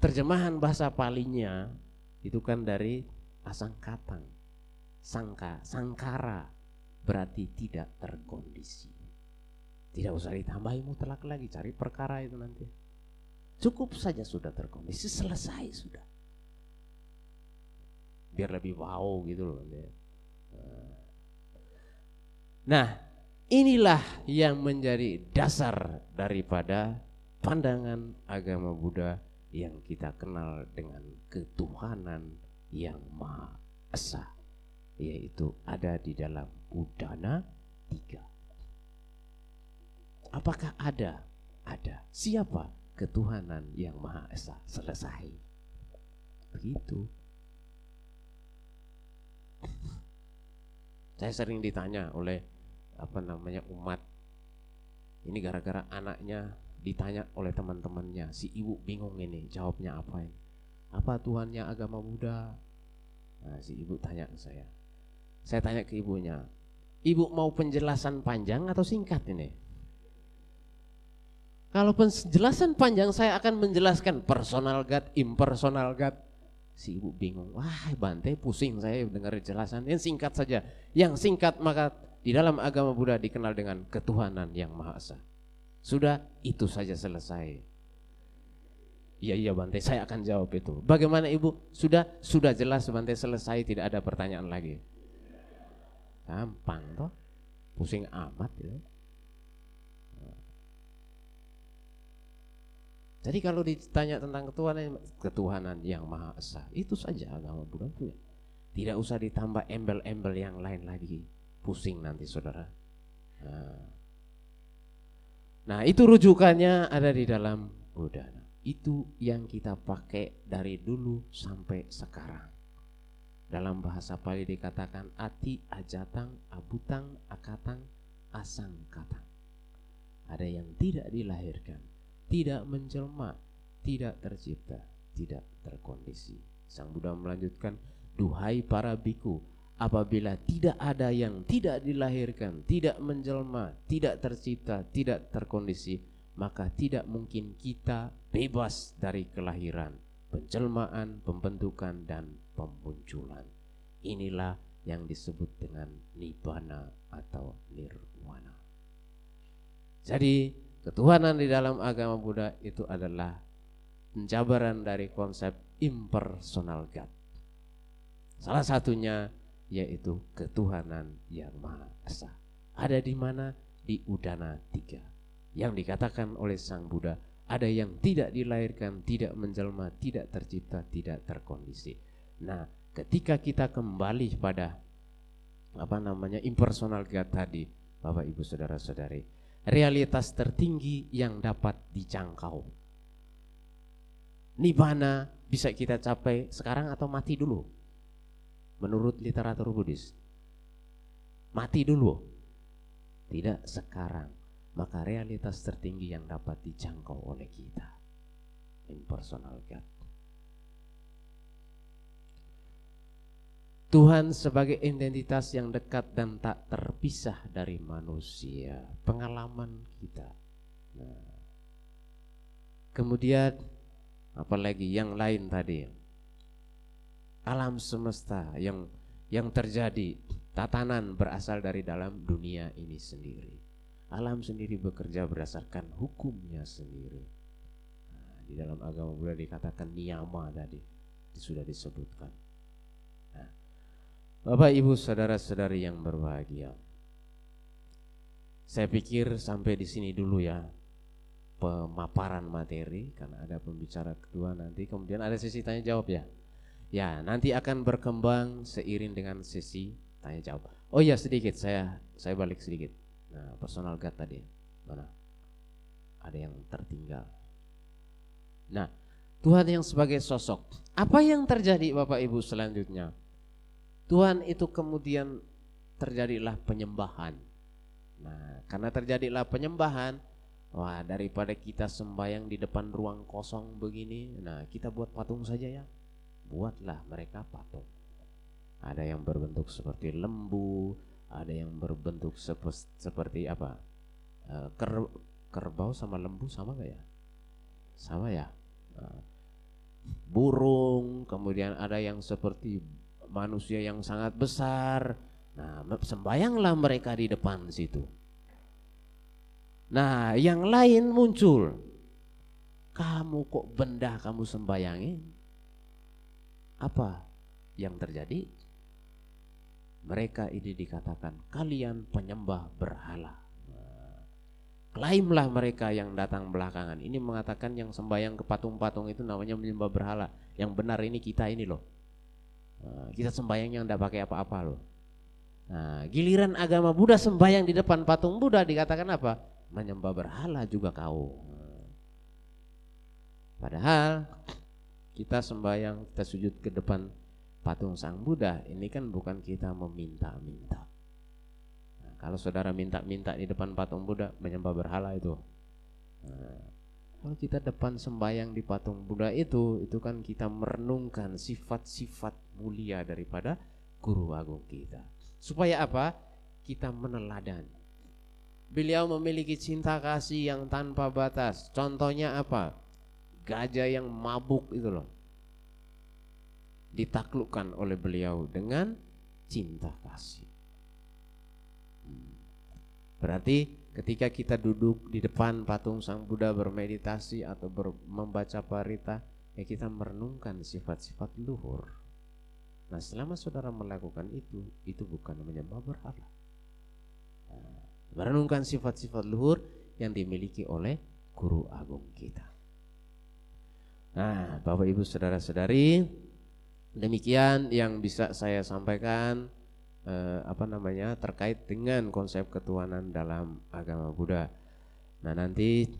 Terjemahan bahasa palinya itu kan dari asang katang sangka, sangkara berarti tidak terkondisi. Tidak usah ditambahi mutlak lagi, cari perkara itu nanti. Cukup saja sudah terkondisi, selesai sudah. Biar lebih wow gitu loh. Nah, inilah yang menjadi dasar daripada pandangan agama Buddha yang kita kenal dengan ketuhanan yang Maha Esa yaitu ada di dalam Udana tiga. Apakah ada? Ada. Siapa? Ketuhanan yang Maha Esa. Selesai. Begitu. Saya sering ditanya oleh apa namanya umat. Ini gara-gara anaknya ditanya oleh teman-temannya. Si ibu bingung ini jawabnya apa ini. Apa Tuhannya agama Buddha? Nah, si ibu tanya ke saya. Saya tanya ke ibunya, ibu mau penjelasan panjang atau singkat ini? Kalau penjelasan panjang saya akan menjelaskan personal God, impersonal God. Si ibu bingung, wah bantai pusing saya dengar jelasan. Yang singkat saja, yang singkat maka di dalam agama Buddha dikenal dengan ketuhanan yang Maha Esa. Sudah itu saja selesai. Iya iya Bante, saya akan jawab itu. Bagaimana Ibu? Sudah sudah jelas Bante selesai, tidak ada pertanyaan lagi. Gampang toh. Pusing amat ya. Jadi kalau ditanya tentang ketuhanan, ketuhanan yang Maha Esa, itu saja agama Buddha punya. Tidak usah ditambah embel-embel yang lain lagi. Pusing nanti saudara. Nah, nah itu rujukannya ada di dalam Buddha. Itu yang kita pakai dari dulu sampai sekarang. Dalam bahasa Pali dikatakan ati ajatang abutang akatang asang katang. Ada yang tidak dilahirkan, tidak menjelma, tidak tercipta, tidak terkondisi. Sang Buddha melanjutkan, duhai para biku, apabila tidak ada yang tidak dilahirkan, tidak menjelma, tidak tercipta, tidak terkondisi, maka tidak mungkin kita bebas dari kelahiran, penjelmaan, pembentukan, dan pemunculan. Inilah yang disebut dengan nibbana atau nirwana. Jadi ketuhanan di dalam agama Buddha itu adalah penjabaran dari konsep impersonal God. Salah satunya yaitu ketuhanan yang Maha Esa. Ada di mana? Di Udana tiga yang dikatakan oleh Sang Buddha ada yang tidak dilahirkan, tidak menjelma, tidak tercipta, tidak terkondisi. Nah, ketika kita kembali pada apa namanya impersonal God tadi, Bapak Ibu Saudara-saudari, realitas tertinggi yang dapat dijangkau. Nibbana bisa kita capai sekarang atau mati dulu? Menurut literatur Buddhis. Mati dulu. Tidak sekarang maka realitas tertinggi yang dapat dijangkau oleh kita impersonal God Tuhan sebagai identitas yang dekat dan tak terpisah dari manusia. Pengalaman kita. Nah, kemudian apalagi yang lain tadi? Alam semesta yang yang terjadi tatanan berasal dari dalam dunia ini sendiri. Alam sendiri bekerja berdasarkan hukumnya sendiri. Nah, di dalam agama Buddha dikatakan niyama tadi sudah disebutkan. Nah, Bapak Ibu saudara-saudari yang berbahagia. Saya pikir sampai di sini dulu ya pemaparan materi karena ada pembicara kedua nanti kemudian ada sesi tanya jawab ya. Ya, nanti akan berkembang seiring dengan sesi tanya jawab. Oh ya sedikit saya saya balik sedikit. Nah, personal God tadi mana? Ada yang tertinggal. Nah, Tuhan yang sebagai sosok. Apa yang terjadi Bapak Ibu selanjutnya? Tuhan itu kemudian terjadilah penyembahan. Nah, karena terjadilah penyembahan, wah daripada kita sembahyang di depan ruang kosong begini, nah kita buat patung saja ya. Buatlah mereka patung. Ada yang berbentuk seperti lembu, ada yang berbentuk sep seperti apa uh, ker kerbau sama lembu sama gak ya sama ya uh, burung kemudian ada yang seperti manusia yang sangat besar nah sembayanglah mereka di depan situ nah yang lain muncul kamu kok benda kamu sembayangin apa yang terjadi mereka ini dikatakan kalian penyembah berhala. Klaimlah mereka yang datang belakangan. Ini mengatakan yang sembahyang ke patung-patung itu namanya menyembah berhala. Yang benar ini kita ini loh. Kita sembahyang yang tidak pakai apa-apa loh. Nah, giliran agama Buddha sembahyang di depan patung Buddha dikatakan apa? Menyembah berhala juga kau. Padahal kita sembahyang, kita sujud ke depan patung Sang Buddha, ini kan bukan kita meminta-minta. Nah, kalau saudara minta-minta di depan patung Buddha, menyembah berhala itu. Nah, kalau kita depan sembahyang di patung Buddha itu, itu kan kita merenungkan sifat-sifat mulia daripada guru agung kita. Supaya apa? Kita meneladani. Beliau memiliki cinta kasih yang tanpa batas. Contohnya apa? gajah yang mabuk itu loh ditaklukkan oleh beliau dengan cinta kasih. Hmm. Berarti ketika kita duduk di depan patung Sang Buddha bermeditasi atau ber, membaca parita, ya kita merenungkan sifat-sifat luhur. Nah, selama saudara melakukan itu, itu bukan menyembah berhala. Merenungkan sifat-sifat luhur yang dimiliki oleh guru agung kita. Nah, Bapak Ibu Saudara-saudari, demikian yang bisa saya sampaikan eh, apa namanya terkait dengan konsep ketuhanan dalam agama Buddha. Nah, nanti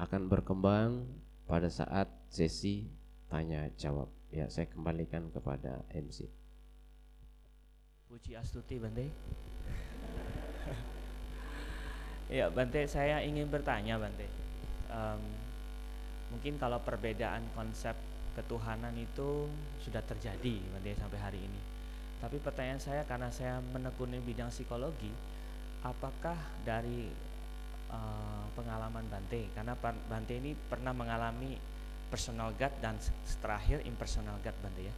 akan berkembang pada saat sesi tanya jawab. Ya, saya kembalikan kepada MC. Puji Astuti Bante. ya, Bante, saya ingin bertanya Bante. Um, mungkin kalau perbedaan konsep ketuhanan itu sudah terjadi sampai hari ini. Tapi pertanyaan saya karena saya menekuni bidang psikologi, apakah dari uh, pengalaman Bante karena Bante ini pernah mengalami personal God dan terakhir impersonal God Bante ya.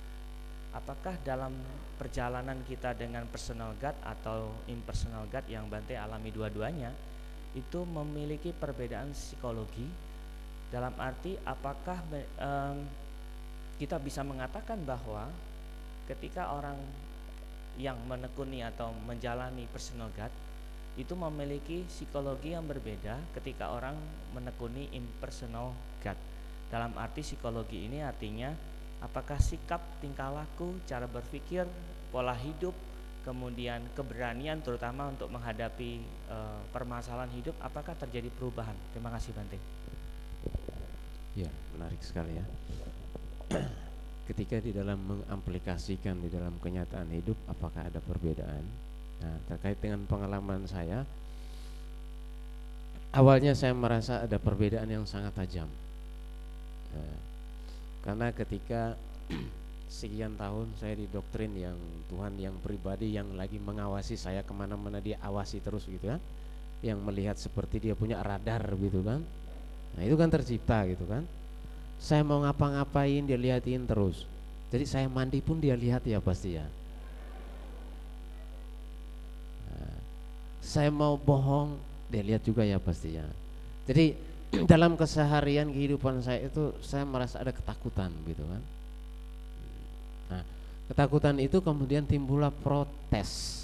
Apakah dalam perjalanan kita dengan personal God atau impersonal God yang Bante alami dua-duanya itu memiliki perbedaan psikologi dalam arti apakah um, kita bisa mengatakan bahwa ketika orang yang menekuni atau menjalani personal God itu memiliki psikologi yang berbeda ketika orang menekuni impersonal God. Dalam arti psikologi ini artinya apakah sikap, tingkah laku, cara berpikir, pola hidup, kemudian keberanian terutama untuk menghadapi e, permasalahan hidup apakah terjadi perubahan? Terima kasih Bante. Ya, menarik sekali ya. Ketika di dalam mengaplikasikan di dalam kenyataan hidup, apakah ada perbedaan? Nah, terkait dengan pengalaman saya, awalnya saya merasa ada perbedaan yang sangat tajam. Nah, karena ketika sekian tahun saya didoktrin yang Tuhan yang pribadi yang lagi mengawasi saya ke mana-mana dia awasi terus gitu kan, yang melihat seperti dia punya radar gitu kan, Nah itu kan tercipta gitu kan. Saya mau ngapa-ngapain dia lihatin terus. Jadi saya mandi pun dia lihat ya pasti ya. Nah, saya mau bohong dia lihat juga ya pasti ya. Jadi dalam keseharian kehidupan saya itu saya merasa ada ketakutan gitu kan. Nah ketakutan itu kemudian timbullah protes.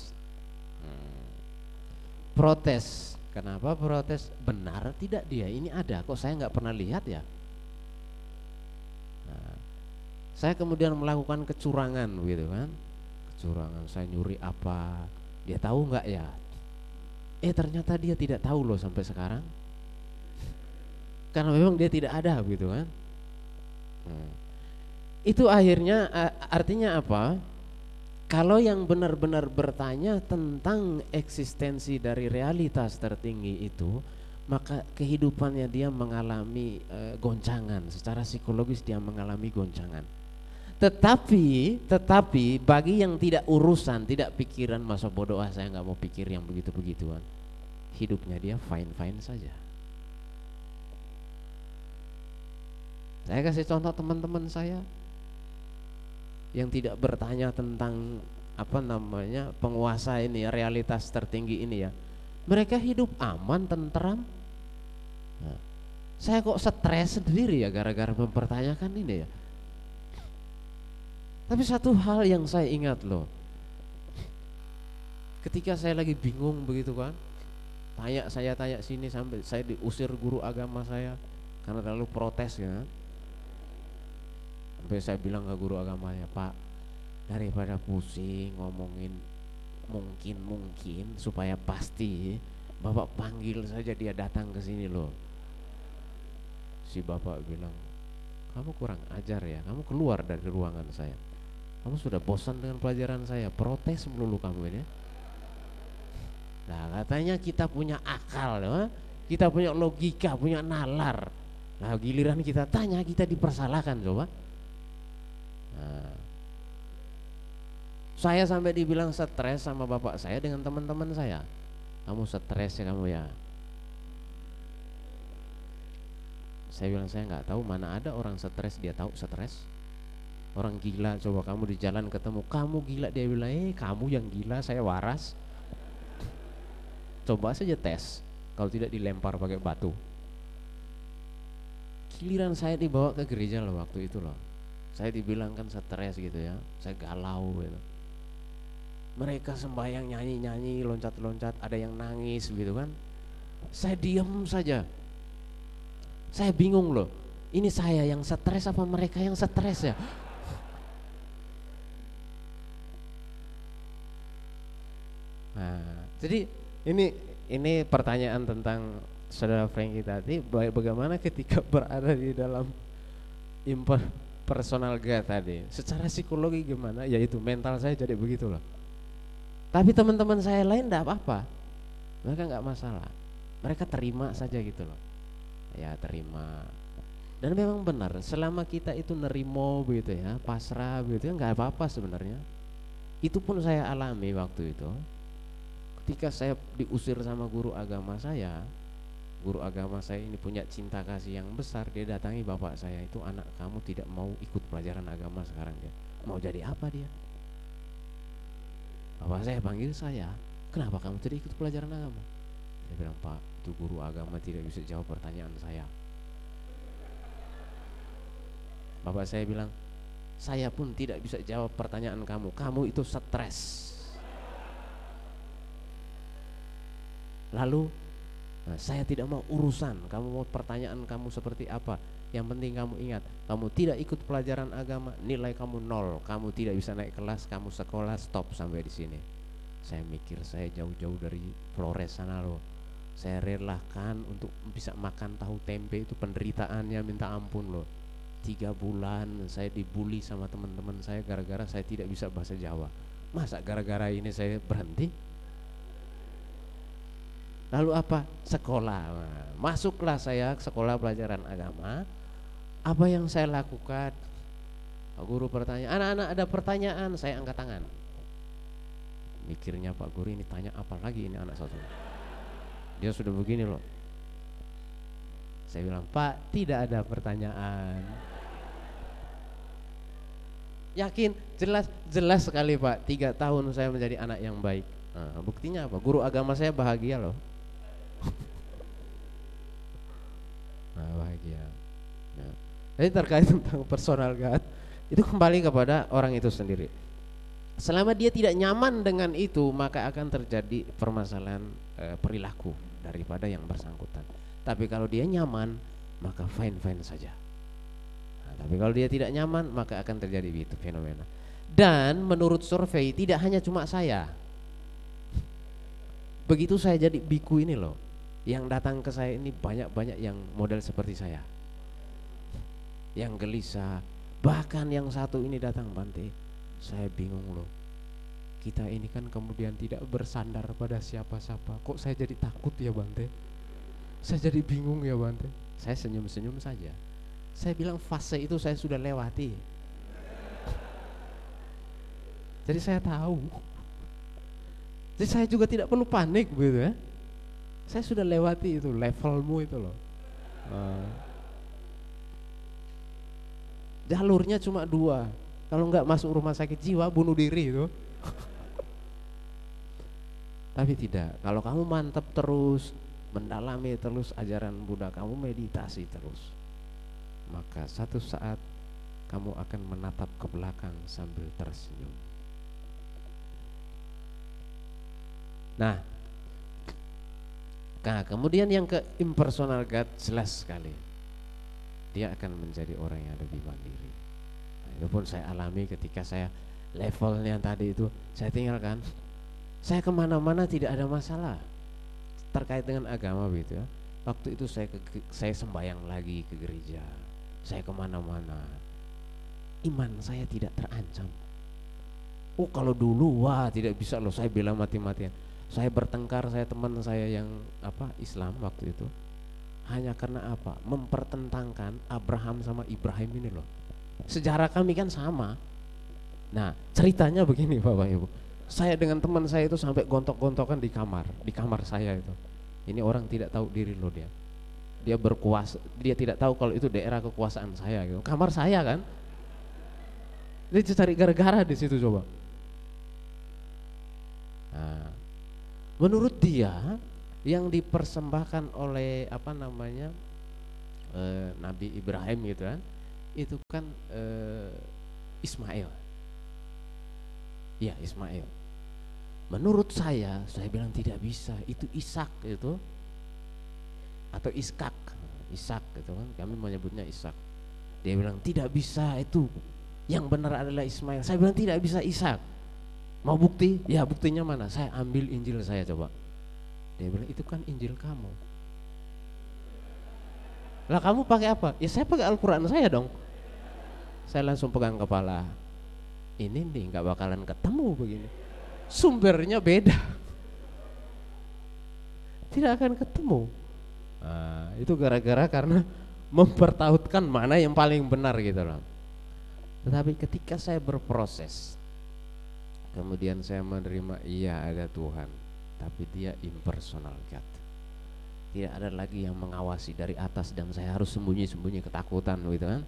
Hmm. Protes Kenapa protes? Benar tidak dia? Ini ada kok saya nggak pernah lihat ya. Nah, saya kemudian melakukan kecurangan gitu kan. Kecurangan saya nyuri apa? Dia tahu nggak ya? Eh ternyata dia tidak tahu loh sampai sekarang. Karena memang dia tidak ada gitu kan. Nah, itu akhirnya artinya apa? Kalau yang benar-benar bertanya tentang eksistensi dari realitas tertinggi itu, maka kehidupannya dia mengalami e, goncangan, secara psikologis dia mengalami goncangan. Tetapi, tetapi bagi yang tidak urusan, tidak pikiran masa bodoh ah saya nggak mau pikir yang begitu-begituan, hidupnya dia fine-fine saja. Saya kasih contoh teman-teman saya, yang tidak bertanya tentang apa namanya penguasa ini realitas tertinggi ini ya. Mereka hidup aman tentram. Nah, saya kok stres sendiri ya gara-gara mempertanyakan ini ya tapi satu hal yang saya ingat loh. Ketika saya lagi bingung begitu kan tanya saya tanya sini sampai saya diusir guru agama saya karena terlalu protes ya. Sampai saya bilang ke guru agamanya pak daripada pusing ngomongin mungkin mungkin supaya pasti bapak panggil saja dia datang ke sini loh. Si bapak bilang kamu kurang ajar ya, kamu keluar dari ruangan saya. Kamu sudah bosan dengan pelajaran saya, protes melulu kamu ini. Nah katanya kita punya akal, ya? kita punya logika, punya nalar. Nah giliran kita tanya, kita dipersalahkan coba. Nah, saya sampai dibilang stres sama bapak saya dengan teman-teman saya. Kamu stres ya kamu ya. Saya bilang saya nggak tahu mana ada orang stres dia tahu stres. Orang gila coba kamu di jalan ketemu kamu gila dia bilang eh kamu yang gila saya waras. Coba saja tes kalau tidak dilempar pakai batu. Giliran saya dibawa ke gereja loh waktu itu loh. Saya dibilang kan stres gitu ya, saya galau gitu. Mereka sembahyang nyanyi-nyanyi, loncat-loncat, ada yang nangis gitu kan. Saya diam saja. Saya bingung loh. Ini saya yang stres apa mereka yang stres ya? Nah, jadi ini ini pertanyaan tentang saudara Franky tadi, bagaimana ketika berada di dalam imper personal God tadi, secara psikologi gimana? Ya itu mental saya jadi begitu loh. Tapi teman-teman saya lain tidak apa-apa, mereka nggak masalah, mereka terima saja gitu loh. Ya terima. Dan memang benar, selama kita itu nerimo begitu ya, pasrah begitu ya nggak apa-apa sebenarnya. Itu pun saya alami waktu itu ketika saya diusir sama guru agama saya guru agama saya ini punya cinta kasih yang besar dia datangi bapak saya itu anak kamu tidak mau ikut pelajaran agama sekarang dia mau jadi apa dia? Bapak saya panggil saya kenapa kamu tidak ikut pelajaran agama? Saya bilang pak itu guru agama tidak bisa jawab pertanyaan saya. Bapak saya bilang saya pun tidak bisa jawab pertanyaan kamu. Kamu itu stres Lalu nah, saya tidak mau urusan, kamu mau pertanyaan kamu seperti apa? Yang penting kamu ingat, kamu tidak ikut pelajaran agama, nilai kamu nol, kamu tidak bisa naik kelas, kamu sekolah stop sampai di sini. Saya mikir saya jauh-jauh dari Flores sana loh. Saya relakan untuk bisa makan tahu tempe itu penderitaannya minta ampun loh. Tiga bulan saya dibully sama teman-teman saya gara-gara saya tidak bisa bahasa Jawa. Masa gara-gara ini saya berhenti? Lalu apa? Sekolah. Masuklah saya ke sekolah pelajaran agama. Apa yang saya lakukan? Guru bertanya, anak-anak ada pertanyaan, saya angkat tangan. Mikirnya Pak guru ini tanya apa lagi ini anak satu. Dia sudah begini loh. Saya bilang, Pak tidak ada pertanyaan. Yakin, jelas, jelas sekali Pak. Tiga tahun saya menjadi anak yang baik. Nah, buktinya apa? Guru agama saya bahagia loh. Nah bahagia. Nah, jadi terkait tentang personal God. Itu kembali kepada orang itu sendiri. Selama dia tidak nyaman dengan itu maka akan terjadi permasalahan e, perilaku daripada yang bersangkutan. Tapi kalau dia nyaman maka fine fine saja. Nah, tapi kalau dia tidak nyaman maka akan terjadi itu fenomena. Dan menurut survei tidak hanya cuma saya. Begitu saya jadi biku ini loh yang datang ke saya ini banyak-banyak yang model seperti saya. Yang gelisah. Bahkan yang satu ini datang Bante. Saya bingung loh. Kita ini kan kemudian tidak bersandar pada siapa-siapa. Kok saya jadi takut ya Bante? Saya jadi bingung ya Bante. Saya senyum-senyum saja. Saya bilang fase itu saya sudah lewati. Jadi saya tahu. Jadi saya juga tidak perlu panik gitu ya saya sudah lewati itu levelmu itu loh. Uh, jalurnya cuma dua. Kalau nggak masuk rumah sakit jiwa bunuh diri itu. Tapi tidak. Kalau kamu mantap terus, mendalami terus ajaran Buddha, kamu meditasi terus, maka satu saat kamu akan menatap ke belakang sambil tersenyum. Nah, Nah, kemudian yang ke impersonal God jelas sekali. Dia akan menjadi orang yang lebih mandiri. Nah, itu pun saya alami ketika saya levelnya tadi itu saya tinggalkan. Saya ke mana-mana tidak ada masalah terkait dengan agama gitu ya. Waktu itu saya ke, saya sembahyang lagi ke gereja. saya ke mana-mana. Iman saya tidak terancam. Oh kalau dulu wah tidak bisa loh saya bilang mati-matian. Saya bertengkar saya teman saya yang apa Islam waktu itu hanya karena apa? Mempertentangkan Abraham sama Ibrahim ini loh. Sejarah kami kan sama. Nah ceritanya begini Bapak Ibu. Saya dengan teman saya itu sampai gontok-gontokan di kamar, di kamar saya itu. Ini orang tidak tahu diri loh dia dia berkuasa dia tidak tahu kalau itu daerah kekuasaan saya gitu kamar saya kan dia cari gara-gara di situ coba nah, menurut dia yang dipersembahkan oleh apa namanya eh, Nabi Ibrahim gitu kan itu kan eh, Ismail. Ya Ismail. Menurut saya saya bilang tidak bisa itu Ishak itu atau Iskak Ishak gitu kan kami menyebutnya Ishak. Dia bilang tidak bisa itu yang benar adalah Ismail. Saya bilang tidak bisa Ishak mau bukti? Ya buktinya mana? Saya ambil Injil saya coba. Dia bilang itu kan Injil kamu. Lah kamu pakai apa? Ya saya pakai Al-Quran saya dong. Saya langsung pegang kepala. Ini nih nggak bakalan ketemu begini. Sumbernya beda. Tidak akan ketemu. Nah, itu gara-gara karena mempertautkan mana yang paling benar gitu loh. Tetapi ketika saya berproses, kemudian saya menerima iya ada Tuhan, tapi dia impersonal God. Tidak ada lagi yang mengawasi dari atas dan saya harus sembunyi-sembunyi ketakutan gitu kan.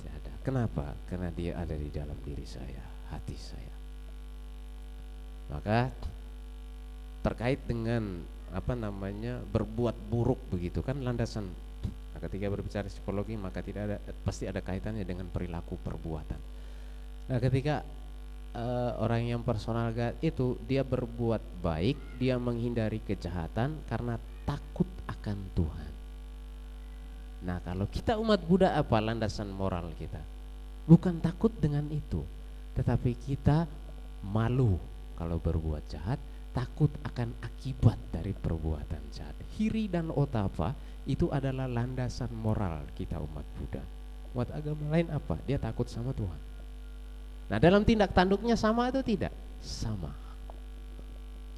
Tidak ada. Kenapa? Karena dia ada di dalam diri saya, hati saya. Maka terkait dengan apa namanya berbuat buruk begitu kan landasan ketika berbicara psikologi maka tidak ada pasti ada kaitannya dengan perilaku perbuatan nah ketika uh, orang yang personal God itu dia berbuat baik dia menghindari kejahatan karena takut akan Tuhan nah kalau kita umat Buddha apa landasan moral kita bukan takut dengan itu tetapi kita malu kalau berbuat jahat takut akan akibat dari perbuatan jahat. Hiri dan otapa itu adalah landasan moral kita umat Buddha. Umat agama lain apa? Dia takut sama Tuhan. Nah dalam tindak tanduknya sama atau tidak? Sama.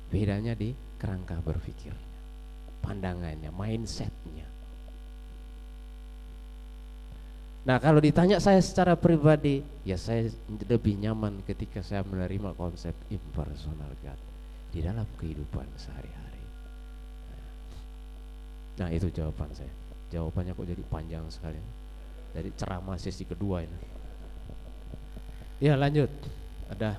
Bedanya di kerangka berpikirnya, pandangannya, mindsetnya. Nah kalau ditanya saya secara pribadi, ya saya lebih nyaman ketika saya menerima konsep impersonal God di dalam kehidupan sehari-hari. Nah itu jawaban saya. Jawabannya kok jadi panjang sekali. Jadi ceramah sesi kedua ini. Ya lanjut. Ada.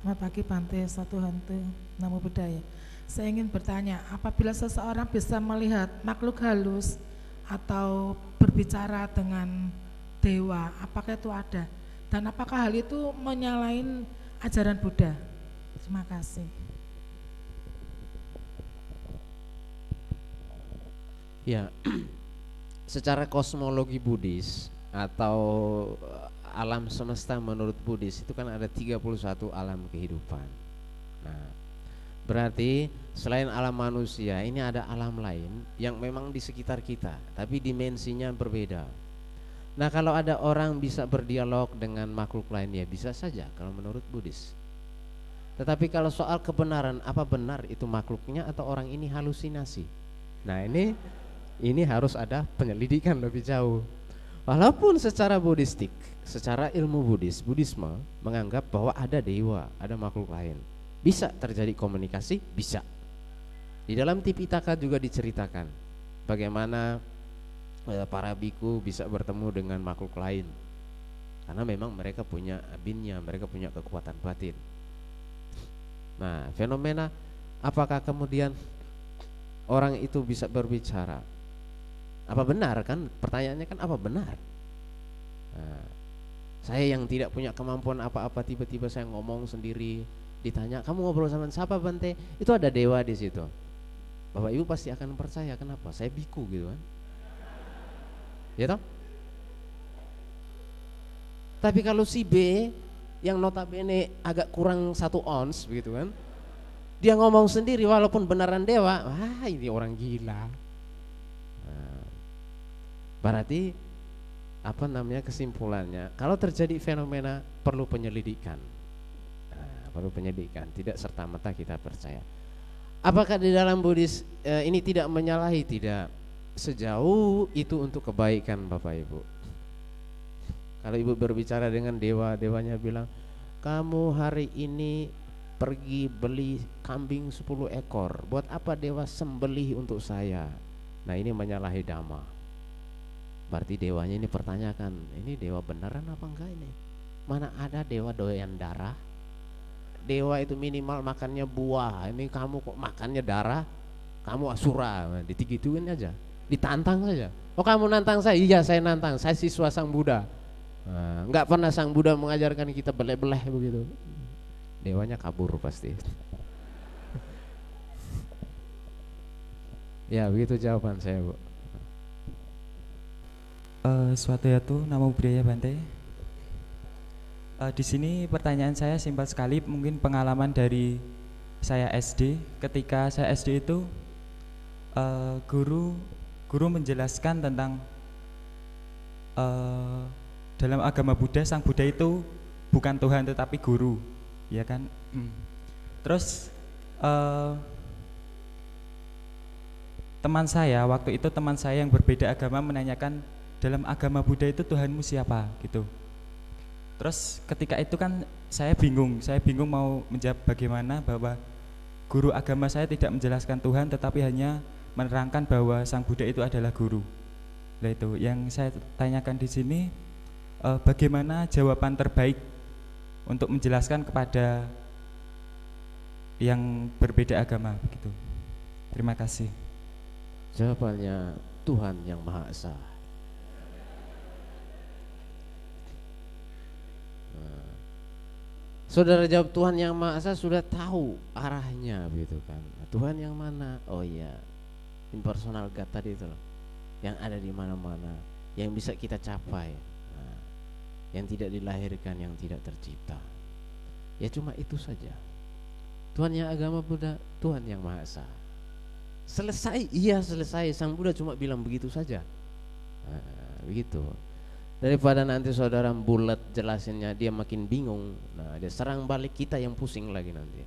Selamat pagi Bante, satu hantu, nama budaya. Saya ingin bertanya, apabila seseorang bisa melihat makhluk halus atau berbicara dengan dewa, apakah itu ada? Dan apakah hal itu menyalain ajaran Buddha? Terima kasih. Ya, secara kosmologi Buddhis atau eh, alam semesta menurut Buddhis itu kan ada 31 alam kehidupan. Nah, berarti selain alam manusia ini ada alam lain yang memang di sekitar kita, tapi dimensinya berbeda. Nah, kalau ada orang bisa berdialog dengan makhluk lain ya bisa saja kalau menurut Buddhis. Tetapi kalau soal kebenaran, apa benar itu makhluknya atau orang ini halusinasi? Nah ini ini harus ada penyelidikan lebih jauh. Walaupun secara buddhistik, secara ilmu Buddhis, Buddhisme menganggap bahwa ada dewa, ada makhluk lain. Bisa terjadi komunikasi? Bisa. Di dalam Tipitaka juga diceritakan bagaimana eh, para biku bisa bertemu dengan makhluk lain. Karena memang mereka punya abinnya, mereka punya kekuatan batin. Nah, fenomena apakah kemudian orang itu bisa berbicara? Apa benar kan? Pertanyaannya kan apa benar? Nah, saya yang tidak punya kemampuan apa-apa tiba-tiba saya ngomong sendiri ditanya kamu ngobrol sama siapa Bante? Itu ada dewa di situ. Bapak Ibu pasti akan percaya kenapa? Saya biku gitu kan. Ya toh? Tapi kalau si B yang notabene agak kurang satu ons begitu kan dia ngomong sendiri walaupun benaran dewa wah ini orang gila Berarti apa namanya kesimpulannya? Kalau terjadi fenomena perlu penyelidikan, nah, perlu penyelidikan, tidak serta merta kita percaya. Apakah di dalam Buddhis eh, ini tidak menyalahi? Tidak. Sejauh itu untuk kebaikan Bapak Ibu. Kalau Ibu berbicara dengan dewa, dewanya bilang, "Kamu hari ini pergi beli kambing 10 ekor. Buat apa dewa sembelih untuk saya?" Nah, ini menyalahi dhamma. Berarti dewanya ini pertanyakan, ini dewa beneran apa enggak ini? Mana ada dewa doyan darah? dewa itu minimal makannya buah. Ini kamu kok makannya darah? Kamu asura ditigituin aja ditantang saja. Oh kamu nantang saya? Iya saya nantang. Saya siswa sang Buddha. Nah, nggak pernah sang Buddha mengajarkan kita beleh-beleh begitu. Dewanya kabur pasti. Ya begitu jawaban saya bu uh, suatu yaitu nama budaya Bante Uh, di sini pertanyaan saya simpel sekali, mungkin pengalaman dari saya SD. Ketika saya SD itu uh, guru guru menjelaskan tentang uh, dalam agama Buddha sang Buddha itu bukan Tuhan tetapi guru, ya kan? Hmm. Terus uh, teman saya waktu itu teman saya yang berbeda agama menanyakan dalam agama Buddha itu Tuhanmu siapa gitu Terus ketika itu kan saya bingung, saya bingung mau menjawab bagaimana bahwa guru agama saya tidak menjelaskan Tuhan tetapi hanya menerangkan bahwa Sang Buddha itu adalah guru. Nah itu yang saya tanyakan di sini eh, bagaimana jawaban terbaik untuk menjelaskan kepada yang berbeda agama begitu. Terima kasih. Jawabannya Tuhan yang Maha Esa. Saudara jawab Tuhan yang Maha Esa sudah tahu arahnya gitu kan. Tuhan yang mana? Oh iya, impersonal God tadi itu loh. Yang ada di mana-mana, yang bisa kita capai. Nah, yang tidak dilahirkan, yang tidak tercipta. Ya cuma itu saja. Tuhan yang agama Buddha, Tuhan yang Maha Esa. Selesai, iya selesai. Sang Buddha cuma bilang begitu saja. Nah, begitu daripada nanti saudara bulat jelasinnya dia makin bingung. Nah dia serang balik kita yang pusing lagi nanti.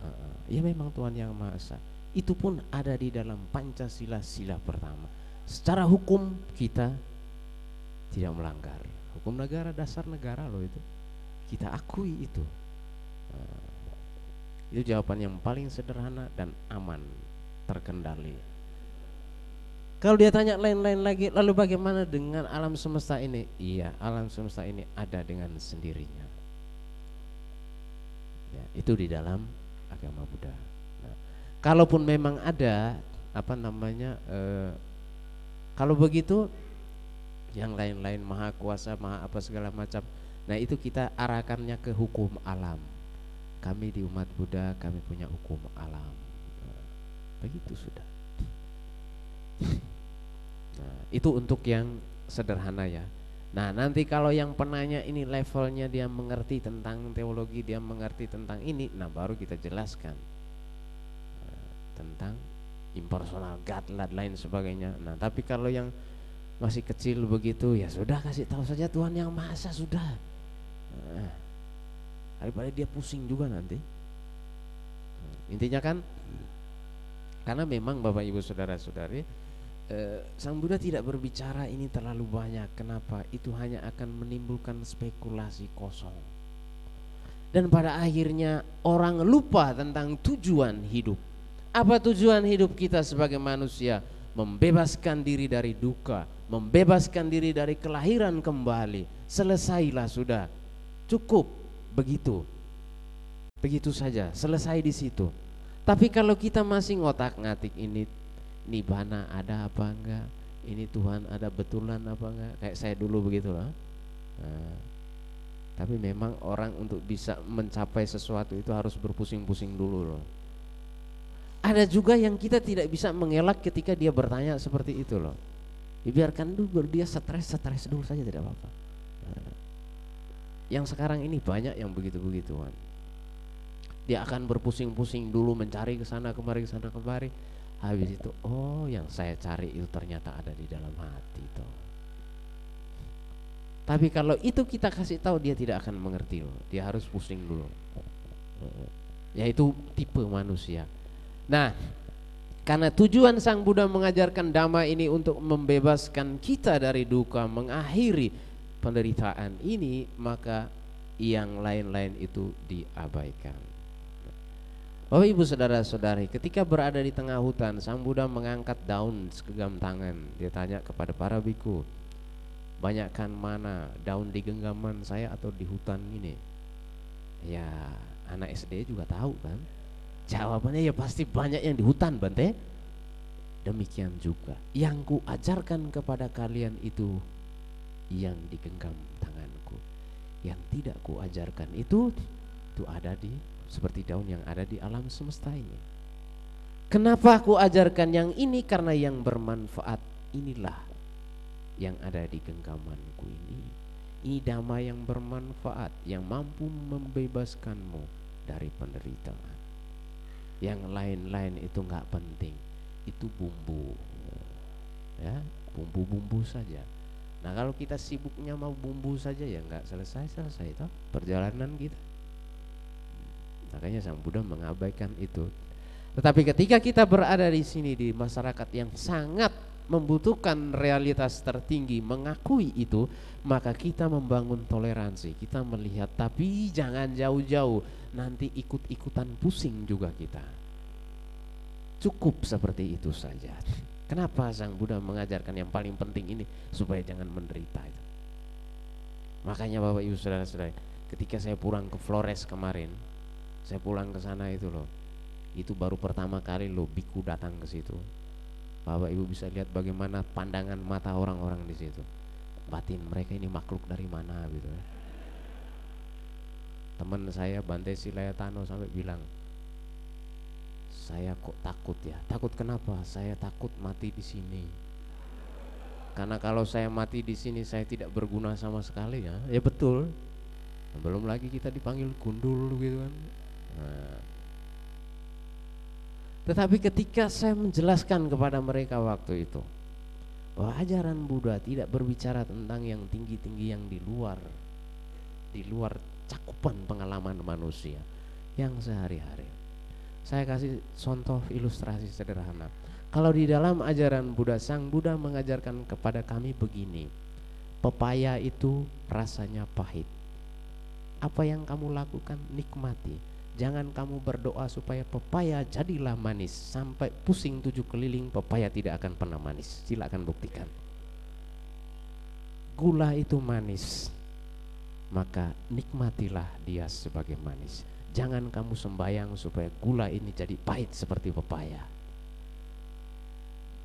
Uh, ya memang Tuhan yang Maha Esa. Itu pun ada di dalam Pancasila sila pertama. Secara hukum kita tidak melanggar. Hukum negara dasar negara loh itu. Kita akui itu. Uh, itu jawaban yang paling sederhana dan aman terkendali kalau dia tanya lain-lain lagi, lalu bagaimana dengan alam semesta ini? Iya, alam semesta ini ada dengan sendirinya. Ya, itu di dalam agama Buddha. Nah, kalaupun memang ada apa namanya, eh, kalau begitu, yang lain-lain maha kuasa, maha apa segala macam. Nah itu kita arahkannya ke hukum alam. Kami di umat Buddha, kami punya hukum alam. Nah, begitu sudah. Nah, itu untuk yang sederhana ya. Nah, nanti kalau yang penanya ini levelnya dia mengerti tentang teologi, dia mengerti tentang ini, nah baru kita jelaskan nah, tentang impersonal God dan lain sebagainya. Nah, tapi kalau yang masih kecil begitu, ya sudah kasih tahu saja Tuhan yang Maha Esa sudah. Nah, dia pusing juga nanti. Nah, intinya kan karena memang Bapak Ibu Saudara-saudari Eh, Sang Buddha tidak berbicara ini terlalu banyak. Kenapa? Itu hanya akan menimbulkan spekulasi kosong. Dan pada akhirnya orang lupa tentang tujuan hidup. Apa tujuan hidup kita sebagai manusia? Membebaskan diri dari duka, membebaskan diri dari kelahiran kembali. Selesailah sudah. Cukup begitu. Begitu saja, selesai di situ. Tapi kalau kita masih ngotak-ngatik ini nibana ada apa enggak? Ini Tuhan ada betulan apa enggak? Kayak saya dulu begitu loh. Nah, tapi memang orang untuk bisa mencapai sesuatu itu harus berpusing-pusing dulu loh. Ada juga yang kita tidak bisa mengelak ketika dia bertanya seperti itu loh. Dibiarkan dulu dia stres stres dulu saja tidak apa-apa. Nah, yang sekarang ini banyak yang begitu-begituan. Dia akan berpusing-pusing dulu mencari ke sana kemari ke sana kemari Habis itu, oh yang saya cari itu ternyata ada di dalam hati toh. Tapi kalau itu kita kasih tahu dia tidak akan mengerti loh. Dia harus pusing dulu. Yaitu tipe manusia. Nah, karena tujuan Sang Buddha mengajarkan dhamma ini untuk membebaskan kita dari duka, mengakhiri penderitaan ini, maka yang lain-lain itu diabaikan. Bapak ibu saudara-saudari ketika berada di tengah hutan Sang Buddha mengangkat daun segenggam tangan. Dia tanya kepada para biku Banyakkan mana daun di genggaman saya atau di hutan ini? Ya anak SD juga tahu kan? Jawabannya ya pasti banyak yang di hutan Bante. Demikian juga Yang ku ajarkan kepada kalian itu Yang digenggam tanganku. Yang tidak ku ajarkan itu Itu ada di seperti daun yang ada di alam semesta ini. Kenapa aku ajarkan yang ini? Karena yang bermanfaat inilah yang ada di genggamanku ini. Ini damai yang bermanfaat yang mampu membebaskanmu dari penderitaan. Yang lain-lain itu nggak penting, itu bumbu, ya bumbu-bumbu saja. Nah kalau kita sibuknya mau bumbu saja ya nggak selesai-selesai itu perjalanan kita. Makanya Sang Buddha mengabaikan itu. Tetapi ketika kita berada di sini di masyarakat yang sangat membutuhkan realitas tertinggi mengakui itu, maka kita membangun toleransi. Kita melihat tapi jangan jauh-jauh, nanti ikut-ikutan pusing juga kita. Cukup seperti itu saja. Kenapa Sang Buddha mengajarkan yang paling penting ini supaya jangan menderita. Makanya Bapak Ibu Saudara-saudara, ketika saya pulang ke Flores kemarin, saya pulang ke sana itu loh. Itu baru pertama kali loh biku datang ke situ. Bapak Ibu bisa lihat bagaimana pandangan mata orang-orang di situ. Batin mereka ini makhluk dari mana gitu ya teman saya Bante Silayatano sampai bilang saya kok takut ya? Takut kenapa? Saya takut mati di sini. Karena kalau saya mati di sini saya tidak berguna sama sekali ya. Ya betul. Belum lagi kita dipanggil gundul gitu kan Tetapi ketika saya menjelaskan kepada mereka waktu itu bahwa ajaran Buddha tidak berbicara tentang yang tinggi-tinggi yang di luar di luar cakupan pengalaman manusia yang sehari-hari. Saya kasih contoh ilustrasi sederhana. Kalau di dalam ajaran Buddha Sang Buddha mengajarkan kepada kami begini. Pepaya itu rasanya pahit. Apa yang kamu lakukan nikmati Jangan kamu berdoa supaya pepaya jadilah manis. Sampai pusing tujuh keliling pepaya tidak akan pernah manis. Silakan buktikan. Gula itu manis Maka nikmatilah dia sebagai manis. Jangan kamu sembayang supaya gula ini jadi pahit seperti pepaya.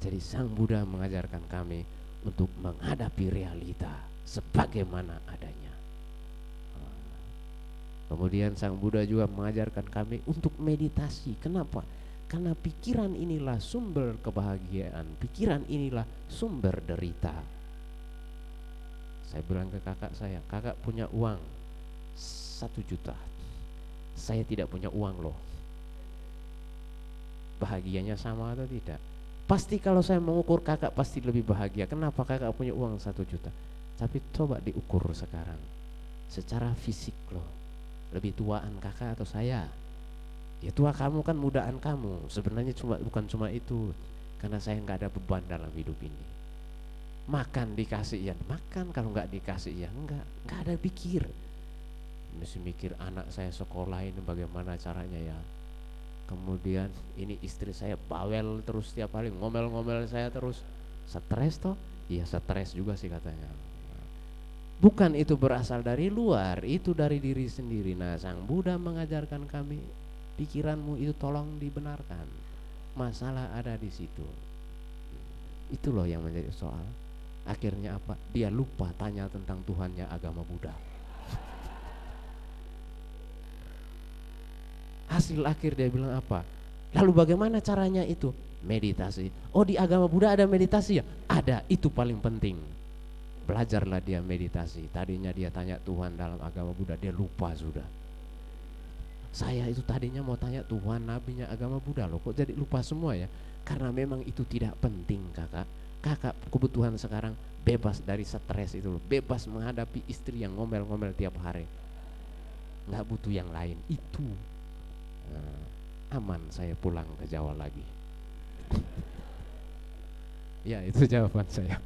Jadi Sang Buddha mengajarkan kami Untuk menghadapi realita Sebagaimana adanya Kemudian Sang Buddha juga mengajarkan kami untuk meditasi. Kenapa? Karena pikiran inilah sumber kebahagiaan, pikiran inilah sumber derita. Saya bilang ke kakak saya, kakak punya uang satu juta. Saya tidak punya uang loh. Bahagianya sama atau tidak? Pasti kalau saya mengukur kakak pasti lebih bahagia. Kenapa kakak punya uang satu juta? Tapi coba diukur sekarang secara fisik loh lebih tuaan kakak atau saya? Ya tua kamu kan mudaan kamu. Sebenarnya cuma bukan cuma itu. Karena saya nggak ada beban dalam hidup ini. Makan dikasih ya makan. Kalau nggak dikasih ya enggak nggak ada pikir. Mesti mikir anak saya sekolah ini bagaimana caranya ya. Kemudian ini istri saya bawel terus tiap hari ngomel-ngomel saya terus. Stres toh? Iya stres juga sih katanya Bukan itu berasal dari luar, itu dari diri sendiri. Nah, Sang Buddha mengajarkan kami, pikiranmu itu tolong dibenarkan. Masalah ada di situ. Itu loh yang menjadi soal. Akhirnya apa? Dia lupa tanya tentang Tuhannya agama Buddha. Hasil akhir dia bilang apa? Lalu bagaimana caranya itu? Meditasi. Oh di agama Buddha ada meditasi ya? Ada, itu paling penting belajarlah dia meditasi. Tadinya dia tanya Tuhan dalam agama Buddha, dia lupa sudah. Saya itu tadinya mau tanya Tuhan, nabinya agama Buddha loh, kok jadi lupa semua ya? Karena memang itu tidak penting kakak. Kakak kebutuhan sekarang bebas dari stres itu loh. Bebas menghadapi istri yang ngomel-ngomel tiap hari. Nggak butuh yang lain. Itu. Nah, aman saya pulang ke Jawa lagi. ya itu jawaban saya.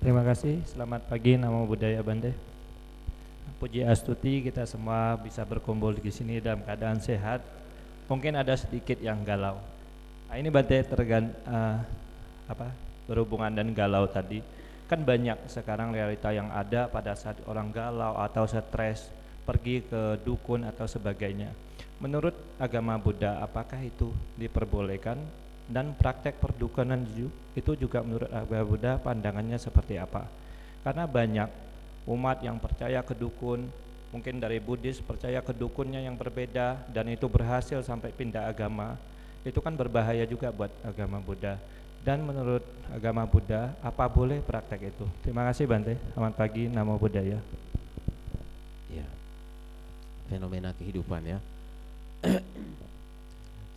Terima kasih. Selamat pagi. Nama budaya Bante. Puji Astuti kita semua bisa berkumpul di sini dalam keadaan sehat. Mungkin ada sedikit yang galau. Nah, ini Bante tergan uh, apa berhubungan dan galau tadi. Kan banyak sekarang realita yang ada pada saat orang galau atau stres pergi ke dukun atau sebagainya. Menurut agama Buddha, apakah itu diperbolehkan dan praktek perdukunan itu juga menurut agama Buddha pandangannya seperti apa? Karena banyak umat yang percaya ke dukun, mungkin dari Buddhis percaya ke dukunnya yang berbeda dan itu berhasil sampai pindah agama. Itu kan berbahaya juga buat agama Buddha. Dan menurut agama Buddha, apa boleh praktek itu? Terima kasih Bante. Selamat pagi, Namo Buddhaya. Ya. Fenomena kehidupan ya.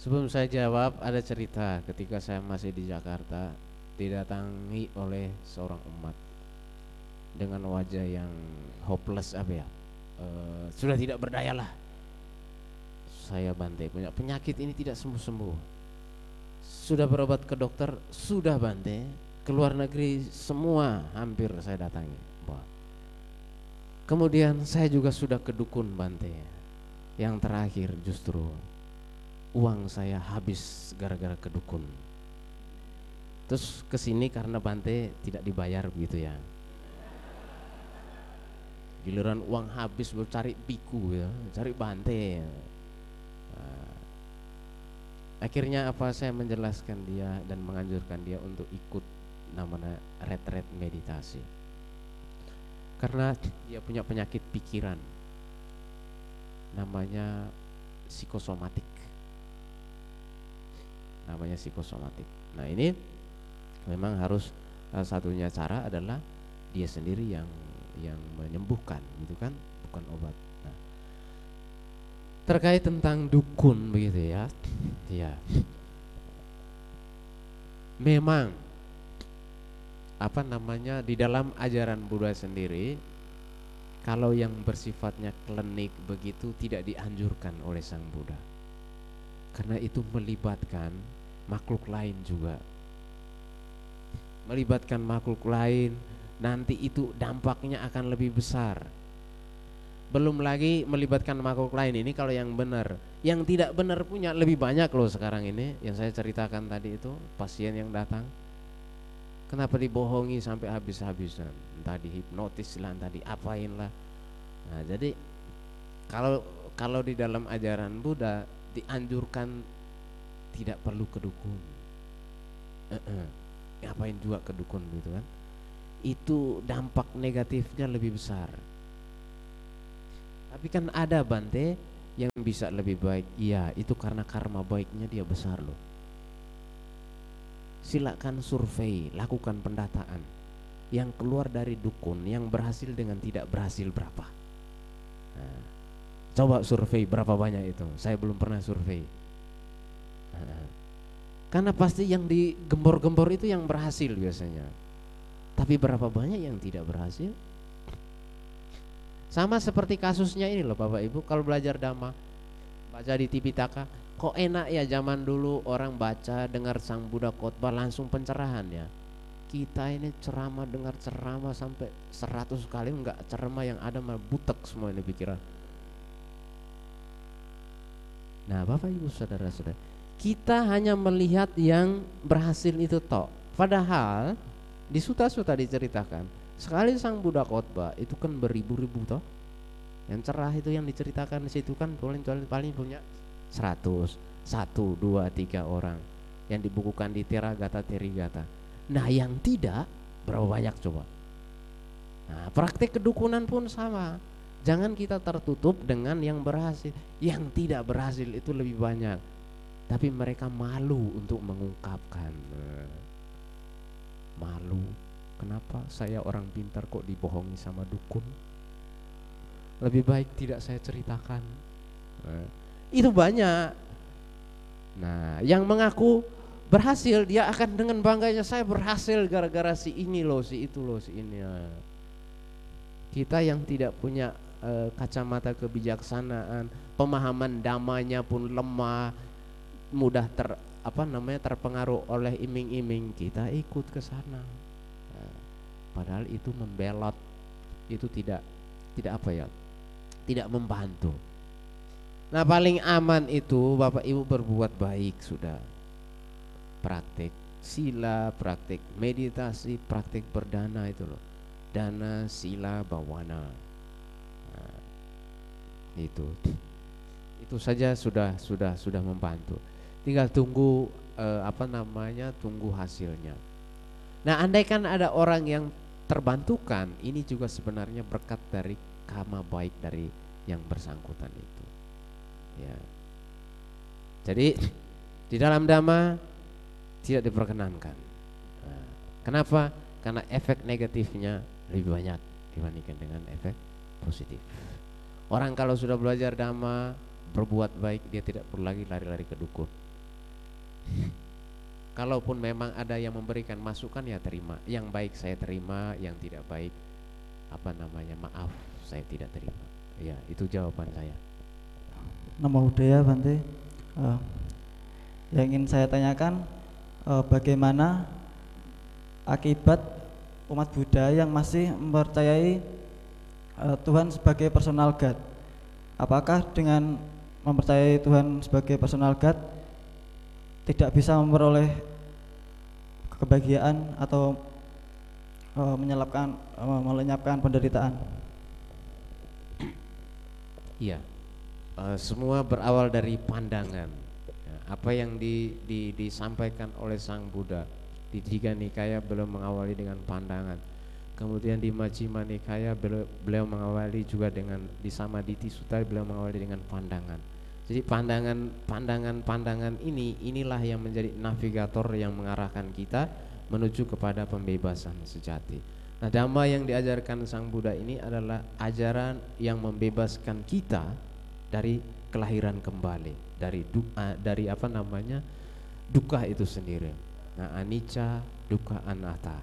Sebelum saya jawab, ada cerita ketika saya masih di Jakarta didatangi oleh seorang umat dengan wajah yang hopeless apa ya, e, sudah tidak berdaya lah. Saya bantai punya penyakit ini tidak sembuh-sembuh. Sudah berobat ke dokter, sudah bantai, keluar negeri semua hampir saya datangi. Wah. Kemudian saya juga sudah ke dukun bantai yang terakhir justru uang saya habis gara-gara kedukun. Terus ke sini karena Bante tidak dibayar begitu ya. Giliran uang habis baru cari piku ya, cari Bante. Ya. Nah, akhirnya apa saya menjelaskan dia dan menganjurkan dia untuk ikut namanya retret meditasi. Karena dia punya penyakit pikiran namanya psikosomatik namanya psikosomatik. Nah ini memang harus salah satunya cara adalah dia sendiri yang yang menyembuhkan gitu kan? Bukan obat. Nah, terkait tentang dukun begitu ya. Ya memang apa namanya di dalam ajaran Buddha sendiri kalau yang bersifatnya klinik begitu tidak dianjurkan oleh Sang Buddha. Karena itu melibatkan makhluk lain juga. Melibatkan makhluk lain, nanti itu dampaknya akan lebih besar. Belum lagi melibatkan makhluk lain ini kalau yang benar. Yang tidak benar punya lebih banyak loh sekarang ini yang saya ceritakan tadi itu pasien yang datang. Kenapa dibohongi sampai habis-habisan? Entah dihipnotis lah, entah diapain lah. Nah, jadi kalau kalau di dalam ajaran Buddha dianjurkan tidak perlu ke dukun. E -e. Ngapain juga ke dukun gitu kan? Itu dampak negatifnya lebih besar. Tapi kan ada Bante yang bisa lebih baik. Iya, itu karena karma baiknya dia besar loh silakan survei, lakukan pendataan. Yang keluar dari dukun, yang berhasil dengan tidak berhasil berapa? Nah, coba survei berapa banyak itu? Saya belum pernah survei. Karena pasti yang digembor-gembor itu yang berhasil biasanya. Tapi berapa banyak yang tidak berhasil? Sama seperti kasusnya ini loh Bapak Ibu, kalau belajar dhamma, baca di Tipitaka, Kok enak ya zaman dulu orang baca dengar sang Buddha khotbah langsung pencerahan ya. Kita ini ceramah dengar ceramah sampai 100 kali enggak ceramah yang ada malah butek semua ini pikiran. Nah, Bapak Ibu Saudara-saudara, kita hanya melihat yang berhasil itu toh. Padahal di suta-suta diceritakan, sekali sang Buddha khotbah itu kan beribu-ribu toh. Yang cerah itu yang diceritakan di situ kan paling paling punya 100, 1, 2, 3 orang yang dibukukan di Teragata Terigata. Nah, yang tidak berapa banyak coba? Nah, praktek kedukunan pun sama. Jangan kita tertutup dengan yang berhasil. Yang tidak berhasil itu lebih banyak. Tapi mereka malu untuk mengungkapkan. Malu. Kenapa saya orang pintar kok dibohongi sama dukun? Lebih baik tidak saya ceritakan. Itu banyak Nah, yang mengaku berhasil dia akan dengan bangganya saya berhasil gara-gara si ini loh, si itu loh, si ini. Nah, kita yang tidak punya uh, kacamata kebijaksanaan, pemahaman damanya pun lemah, mudah ter apa namanya terpengaruh oleh iming-iming, kita ikut ke sana. Nah, padahal itu membelot, itu tidak tidak apa ya, tidak membantu. Nah paling aman itu Bapak Ibu berbuat baik sudah Praktek sila, praktek meditasi, praktek berdana itu loh Dana, sila, bawana Itu Itu saja sudah sudah sudah membantu Tinggal tunggu eh, apa namanya tunggu hasilnya Nah andaikan ada orang yang terbantukan Ini juga sebenarnya berkat dari kama baik dari yang bersangkutan itu Ya. Jadi di dalam dhamma tidak diperkenankan. Nah, kenapa? Karena efek negatifnya lebih banyak dibandingkan dengan efek positif. Orang kalau sudah belajar dhamma, berbuat baik, dia tidak perlu lagi lari-lari ke dukun. Kalaupun memang ada yang memberikan masukan ya terima, yang baik saya terima, yang tidak baik apa namanya maaf saya tidak terima. Ya itu jawaban saya. Nama budaya Bante uh, Yang ingin saya tanyakan uh, Bagaimana akibat umat Buddha yang masih mempercayai uh, Tuhan sebagai personal God Apakah dengan mempercayai Tuhan sebagai personal God Tidak bisa memperoleh kebahagiaan atau uh, menyelapkan uh, melenyapkan penderitaan Iya uh, semua berawal dari pandangan. Ya, apa yang di, di, disampaikan oleh Sang Buddha di Tiga Nikaya belum mengawali dengan pandangan. Kemudian di Majjhima Nikaya beliau, beliau mengawali juga dengan di Samaditi Sutta beliau mengawali dengan pandangan. Jadi pandangan pandangan pandangan ini inilah yang menjadi navigator yang mengarahkan kita menuju kepada pembebasan sejati. Nah, dhamma yang diajarkan Sang Buddha ini adalah ajaran yang membebaskan kita dari kelahiran kembali, dari duka, dari apa namanya duka itu sendiri. Nah, anicca, duka, anatta.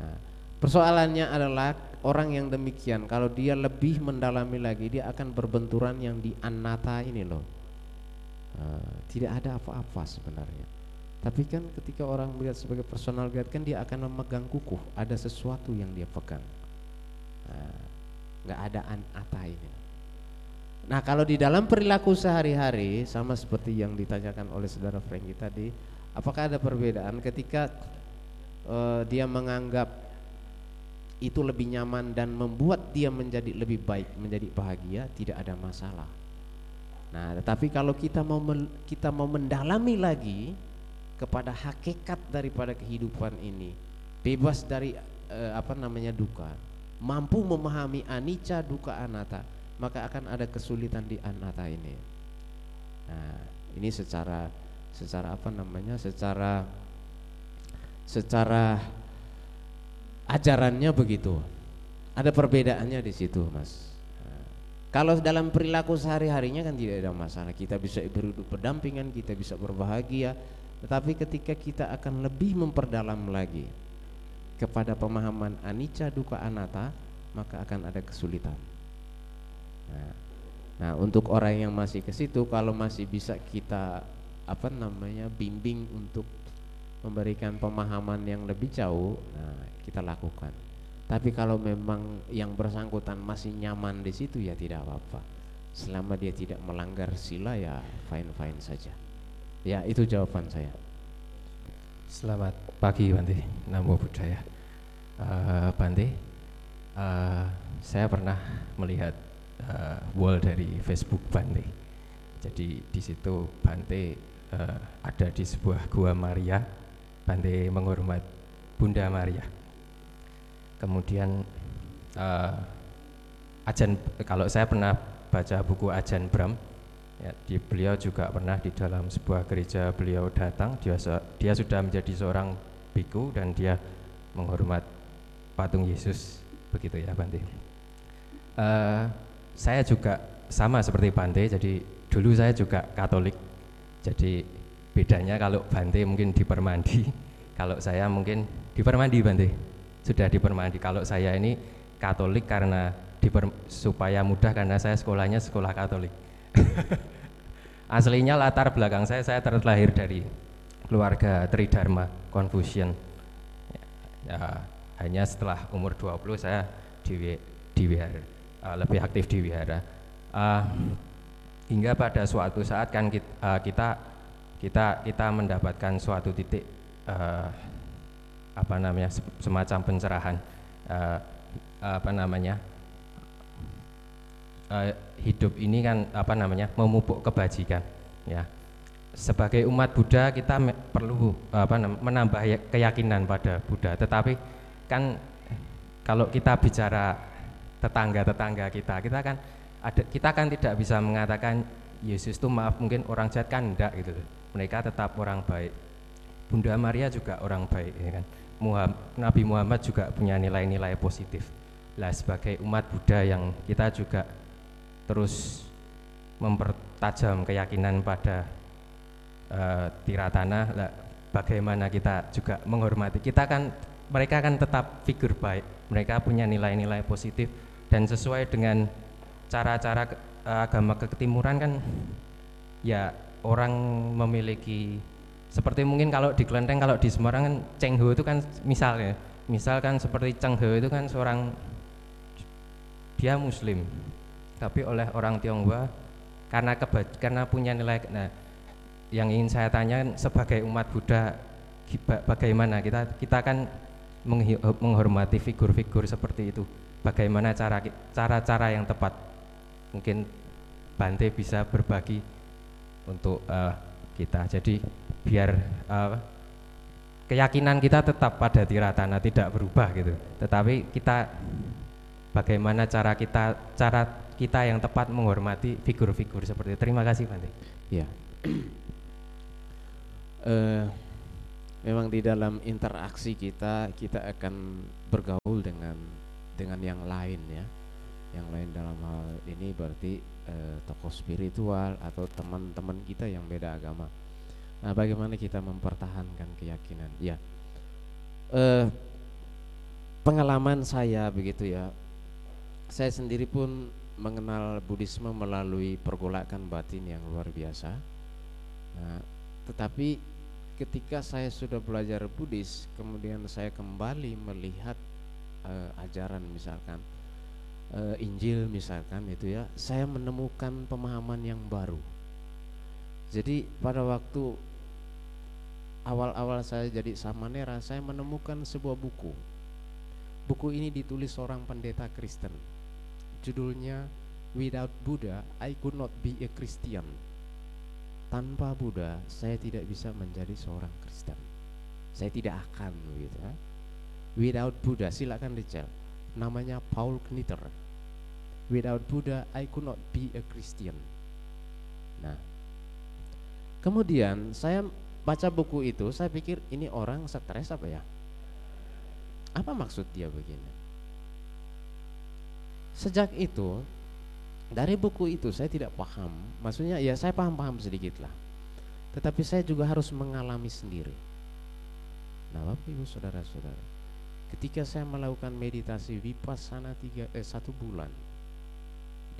Nah, persoalannya adalah orang yang demikian kalau dia lebih mendalami lagi dia akan berbenturan yang di anatta ini loh. Uh, tidak ada apa-apa sebenarnya. Tapi kan ketika orang melihat sebagai personal guide kan dia akan memegang kukuh, ada sesuatu yang dia pegang. Nah, nggak ada anatta ini. Nah kalau di dalam perilaku sehari-hari sama seperti yang ditanyakan oleh saudara Franky tadi, apakah ada perbedaan ketika uh, dia menganggap itu lebih nyaman dan membuat dia menjadi lebih baik, menjadi bahagia, tidak ada masalah. Nah, tetapi kalau kita mau kita mau mendalami lagi kepada hakikat daripada kehidupan ini, bebas dari uh, apa namanya duka, mampu memahami anicca, duka, anatta maka akan ada kesulitan di anata ini. Nah, ini secara secara apa namanya? secara secara ajarannya begitu. Ada perbedaannya di situ, Mas. Kalau dalam perilaku sehari-harinya kan tidak ada masalah. Kita bisa berhidup berdampingan, kita bisa berbahagia. Tetapi ketika kita akan lebih memperdalam lagi kepada pemahaman anicca duka anatta, maka akan ada kesulitan. Nah, nah, untuk orang yang masih ke situ kalau masih bisa kita apa namanya bimbing untuk memberikan pemahaman yang lebih jauh, nah kita lakukan. Tapi kalau memang yang bersangkutan masih nyaman di situ ya tidak apa-apa. Selama dia tidak melanggar sila ya fine-fine saja. Ya itu jawaban saya. Selamat pagi Bante, Namo Buddhaya. Uh, Bante, uh, saya pernah melihat uh, wall dari Facebook Bante. Jadi di situ Bante uh, ada di sebuah gua Maria. Bante menghormat Bunda Maria. Kemudian uh, Ajan kalau saya pernah baca buku Ajan Bram ya, di beliau juga pernah di dalam sebuah gereja beliau datang dia dia sudah menjadi seorang biku dan dia menghormat patung Yesus begitu ya Bante. Uh, saya juga sama seperti Bante, jadi dulu saya juga Katolik. Jadi bedanya kalau Bante mungkin di permandi, kalau saya mungkin di permandi Bante. Sudah di permandi. Kalau saya ini Katolik karena diper, supaya mudah karena saya sekolahnya sekolah Katolik. Aslinya latar belakang saya saya terlahir dari keluarga Tridharma Confucian. Ya, ya, hanya setelah umur 20 saya di, di wihara, uh, lebih aktif di wihara. Uh, hingga pada suatu saat kan kita, uh, kita kita kita mendapatkan suatu titik uh, apa namanya semacam pencerahan uh, apa namanya uh, hidup ini kan apa namanya memupuk kebajikan ya. Sebagai umat Buddha kita perlu apa menambah ya, keyakinan pada Buddha. Tetapi kan kalau kita bicara tetangga-tetangga kita kita kan ada kita kan tidak bisa mengatakan Yesus itu maaf mungkin orang jahat kan enggak gitu mereka tetap orang baik. Bunda Maria juga orang baik, ya kan. Muhammad, Nabi Muhammad juga punya nilai-nilai positif. Lah sebagai umat Buddha yang kita juga terus mempertajam keyakinan pada uh, tiratana, lah, bagaimana kita juga menghormati. Kita kan mereka kan tetap figur baik, mereka punya nilai-nilai positif dan sesuai dengan cara-cara uh, agama ketimuran kan ya orang memiliki seperti mungkin kalau di Kelenteng kalau di Semarang kan Cheng Ho itu kan misalnya misalkan seperti Cheng Ho itu kan seorang dia muslim. Tapi oleh orang Tionghoa karena keba, karena punya nilai nah yang ingin saya tanya sebagai umat Buddha bagaimana? Kita kita kan menghormati figur-figur seperti itu. Bagaimana cara cara-cara yang tepat? Mungkin Bante bisa berbagi untuk uh, kita. Jadi biar uh, keyakinan kita tetap pada tiratana tidak berubah gitu. Tetapi kita bagaimana cara kita cara kita yang tepat menghormati figur-figur seperti itu. Terima kasih Bante. Ya. uh, memang di dalam interaksi kita kita akan bergaul dengan dengan yang lain ya. Yang lain dalam hal ini berarti eh, tokoh spiritual atau teman-teman kita yang beda agama. Nah, bagaimana kita mempertahankan keyakinan? Ya, eh, pengalaman saya begitu ya. Saya sendiri pun mengenal Buddhisme melalui pergolakan batin yang luar biasa. Nah, tetapi ketika saya sudah belajar Buddhis, kemudian saya kembali melihat uh, ajaran misalkan uh, Injil misalkan itu ya, saya menemukan pemahaman yang baru. Jadi pada waktu awal-awal saya jadi samanera, saya menemukan sebuah buku. Buku ini ditulis seorang pendeta Kristen. Judulnya Without Buddha, I could not be a Christian. Tanpa Buddha, saya tidak bisa menjadi seorang Kristen. Saya tidak akan gitu ya. Without Buddha, silakan dicek. Namanya Paul Knitter Without Buddha, I could not be a Christian. Nah, kemudian saya baca buku itu, saya pikir ini orang stres apa ya? Apa maksud dia begini? Sejak itu, dari buku itu saya tidak paham. Maksudnya ya saya paham-paham sedikit lah. Tetapi saya juga harus mengalami sendiri. Nah, Bapak Ibu Saudara-saudara, ketika saya melakukan meditasi vipassana tiga, eh, satu bulan,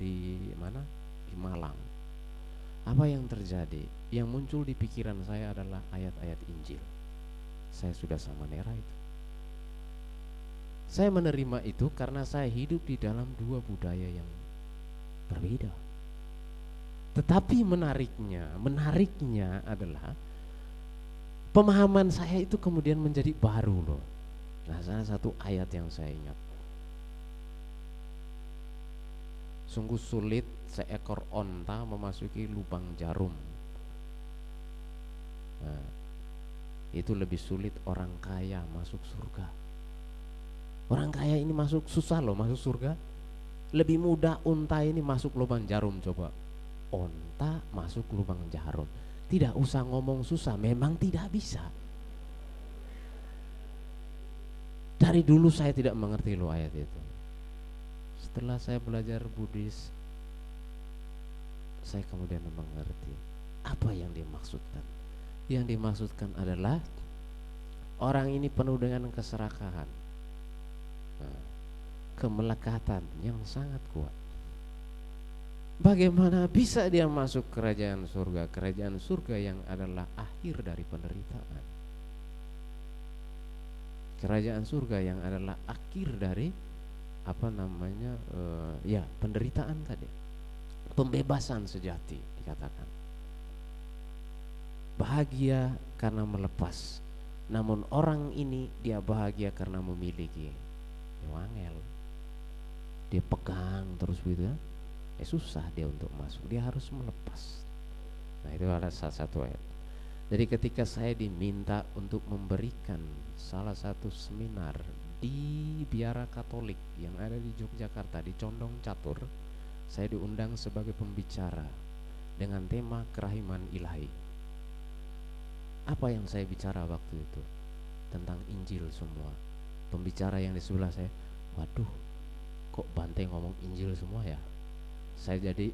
di mana? Di Malang. Apa yang terjadi? Yang muncul di pikiran saya adalah ayat-ayat Injil. Saya sudah sama Nera itu. Saya menerima itu karena saya hidup di dalam dua budaya yang berbeda. Tetapi menariknya menariknya adalah pemahaman saya itu kemudian menjadi baru loh. Nah salah satu ayat yang saya ingat Sungguh sulit seekor onta memasuki lubang jarum. Nah, itu lebih sulit orang kaya masuk surga. Orang kaya ini masuk susah loh masuk surga. Lebih mudah unta ini masuk lubang jarum coba. Onta masuk lubang jarum. Tidak usah ngomong susah, memang tidak bisa. Dari dulu saya tidak mengerti loh ayat itu setelah saya belajar Buddhis saya kemudian mengerti apa yang dimaksudkan Yang dimaksudkan adalah orang ini penuh dengan keserakahan, nah, kemelekatan yang sangat kuat. Bagaimana bisa dia masuk kerajaan surga? Kerajaan surga yang adalah akhir dari penderitaan. Kerajaan surga yang adalah akhir dari apa namanya uh, ya penderitaan tadi. Pembebasan sejati dikatakan. Bahagia karena melepas. Namun orang ini dia bahagia karena memiliki. Wangel. Dia pegang terus gitu ya eh susah dia untuk masuk dia harus melepas nah itu adalah salah satu ayat jadi ketika saya diminta untuk memberikan salah satu seminar di biara katolik yang ada di Yogyakarta di Condong Catur saya diundang sebagai pembicara dengan tema kerahiman ilahi apa yang saya bicara waktu itu tentang Injil semua pembicara yang di sebelah saya waduh kok Bante ngomong Injil semua ya saya jadi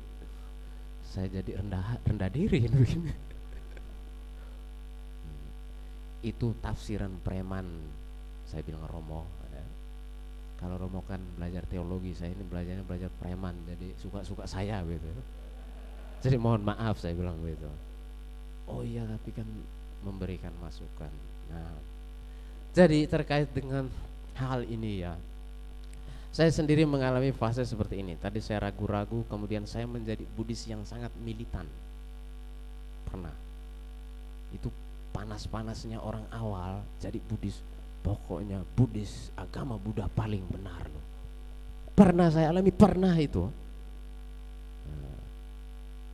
saya jadi rendah rendah diri begini. Itu tafsiran preman. Saya bilang Romo. Kalau Romo kan belajar teologi, saya ini belajarnya belajar preman, jadi suka-suka saya gitu. Jadi mohon maaf saya bilang begitu. Oh iya tapi kan memberikan masukan. Nah, jadi terkait dengan hal ini ya, saya sendiri mengalami fase seperti ini. Tadi saya ragu-ragu, kemudian saya menjadi Buddhis yang sangat militan. Pernah. Itu panas-panasnya orang awal jadi Buddhis. Pokoknya Buddhis agama Buddha paling benar loh. Pernah saya alami, pernah itu. Nah,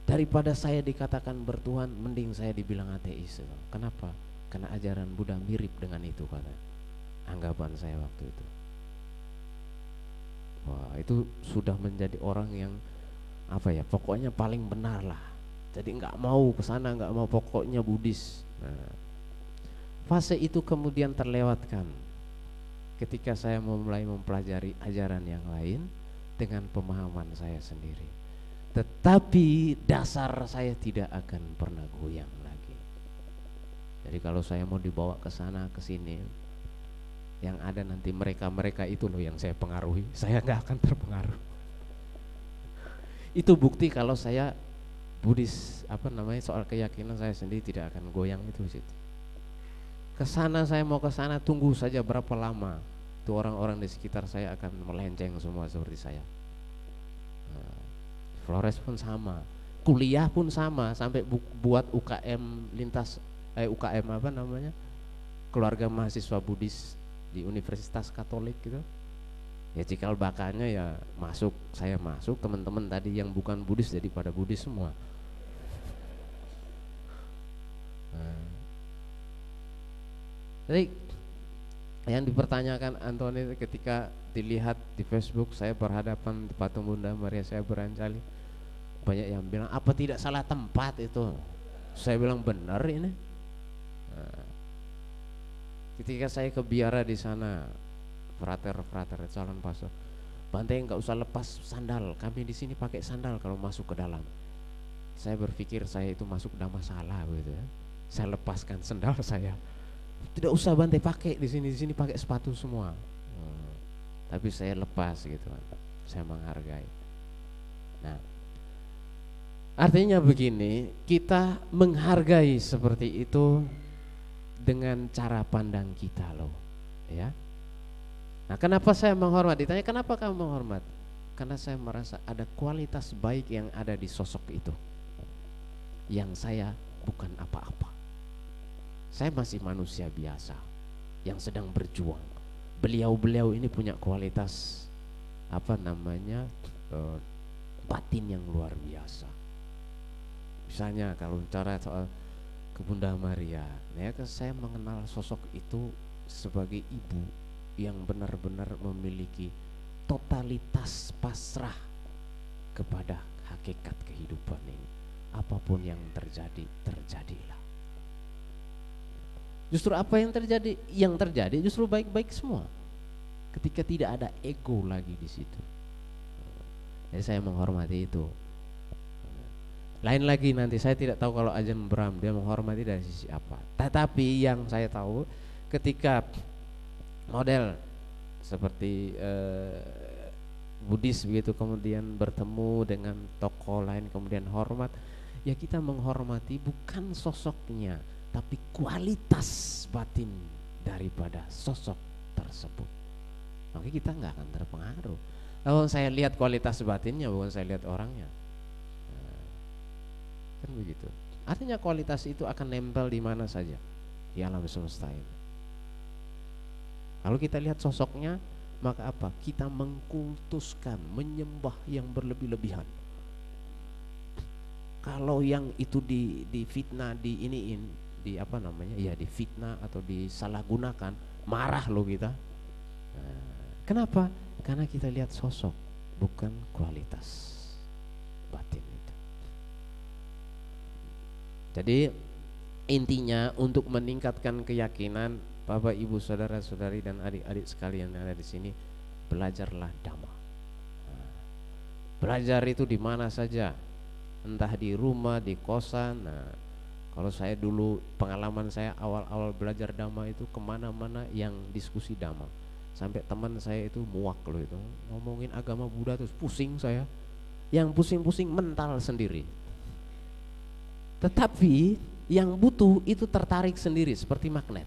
daripada saya dikatakan bertuhan, mending saya dibilang ateis. Kenapa? Karena ajaran Buddha mirip dengan itu kata. Anggapan saya waktu itu. Wah, itu sudah menjadi orang yang apa ya, pokoknya paling benar lah. Jadi nggak mau ke sana, nggak mau pokoknya Buddhis. Nah, fase itu kemudian terlewatkan ketika saya mulai mempelajari ajaran yang lain dengan pemahaman saya sendiri. Tetapi dasar saya tidak akan pernah goyang lagi. Jadi kalau saya mau dibawa ke sana ke sini, yang ada nanti mereka-mereka itu loh yang saya pengaruhi saya nggak akan terpengaruh itu bukti kalau saya Buddhis apa namanya soal keyakinan saya sendiri tidak akan goyang itu situ ke sana saya mau ke sana tunggu saja berapa lama. Itu orang-orang di sekitar saya akan melenceng semua seperti saya. Nah, Flores pun sama. Kuliah pun sama sampai bu buat UKM lintas eh UKM apa namanya? Keluarga mahasiswa Buddhis di Universitas Katolik gitu. Ya cikal bakalnya ya masuk saya masuk. Teman-teman tadi yang bukan Buddhis jadi pada Buddhis semua jadi yang dipertanyakan Antoni ketika dilihat di Facebook saya berhadapan di patung Bunda Maria saya berancali banyak yang bilang apa tidak salah tempat itu saya bilang benar ini nah, Ketika saya ke biara di sana, frater-frater calon pastor, Bante nggak usah lepas sandal. Kami di sini pakai sandal kalau masuk ke dalam. Saya berpikir saya itu masuk dalam masalah gitu ya. Saya lepaskan sandal saya. Tidak usah Bante pakai di sini di sini pakai sepatu semua. Hmm. Tapi saya lepas gitu. Saya menghargai. Nah, artinya begini, kita menghargai seperti itu dengan cara pandang kita loh ya nah kenapa saya menghormat ditanya kenapa kamu menghormat karena saya merasa ada kualitas baik yang ada di sosok itu yang saya bukan apa-apa saya masih manusia biasa yang sedang berjuang beliau-beliau ini punya kualitas apa namanya uh, batin yang luar biasa misalnya kalau cara soal ke Bunda Maria. Ya, saya mengenal sosok itu sebagai ibu yang benar-benar memiliki totalitas pasrah kepada hakikat kehidupan ini. Apa pun yang terjadi, terjadilah. Justru apa yang terjadi? Yang terjadi justru baik-baik semua. Ketika tidak ada ego lagi di situ. Jadi saya menghormati itu. Lain lagi nanti saya tidak tahu kalau Ajahn Brahm dia menghormati dari sisi apa. Tetapi yang saya tahu ketika model seperti eh, Buddhis begitu kemudian bertemu dengan tokoh lain kemudian hormat ya kita menghormati bukan sosoknya tapi kualitas batin daripada sosok tersebut. Maka kita nggak akan terpengaruh. Kalau saya lihat kualitas batinnya bukan saya lihat orangnya. Nah, kan begitu. Artinya kualitas itu akan nempel di mana saja. Di alam semesta ini. Kalau kita lihat sosoknya maka apa? Kita mengkultuskan, menyembah yang berlebih-lebihan. Kalau yang itu di di fitnah, di iniin, di apa namanya? Ya di fitnah atau disalahgunakan, marah loh kita. Nah, kenapa? Karena kita lihat sosok, bukan kualitas batin itu. Jadi intinya untuk meningkatkan keyakinan Bapak, Ibu, saudara-saudari dan adik-adik sekalian yang ada di sini, belajarlah dhamma. Nah, belajar itu di mana saja, entah di rumah, di kosan. Nah, kalau saya dulu pengalaman saya awal-awal belajar dhamma itu ke mana-mana yang diskusi dhamma, sampai teman saya itu muak loh itu ngomongin agama Buddha terus pusing saya, yang pusing-pusing mental sendiri. Tetapi yang butuh itu tertarik sendiri seperti magnet.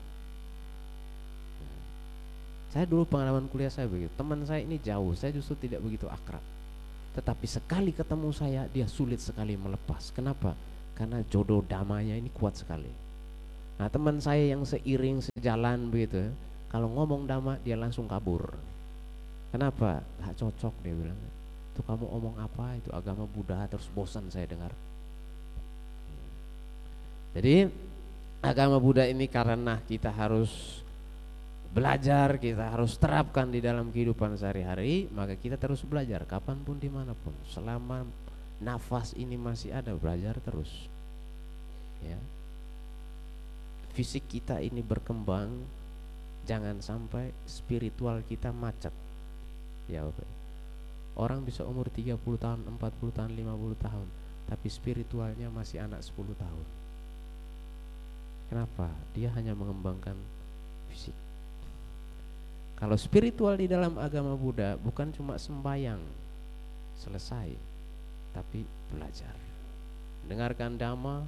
Saya dulu pengalaman kuliah saya begitu. Teman saya ini jauh, saya justru tidak begitu akrab. Tetapi sekali ketemu saya, dia sulit sekali melepas. Kenapa? Karena jodoh damanya ini kuat sekali. Nah teman saya yang seiring sejalan begitu, kalau ngomong dama dia langsung kabur. Kenapa? Tak cocok dia bilang. Itu kamu omong apa? Itu agama Buddha terus bosan saya dengar. Jadi agama Buddha ini karena kita harus belajar kita harus terapkan di dalam kehidupan sehari-hari maka kita terus belajar kapan pun di mana pun selama nafas ini masih ada belajar terus. Ya. Fisik kita ini berkembang jangan sampai spiritual kita macet. Ya oke orang bisa umur 30 tahun 40 tahun 50 tahun tapi spiritualnya masih anak 10 tahun. Kenapa? Dia hanya mengembangkan fisik. Kalau spiritual di dalam agama Buddha bukan cuma sembayang selesai, tapi belajar. Dengarkan dhamma,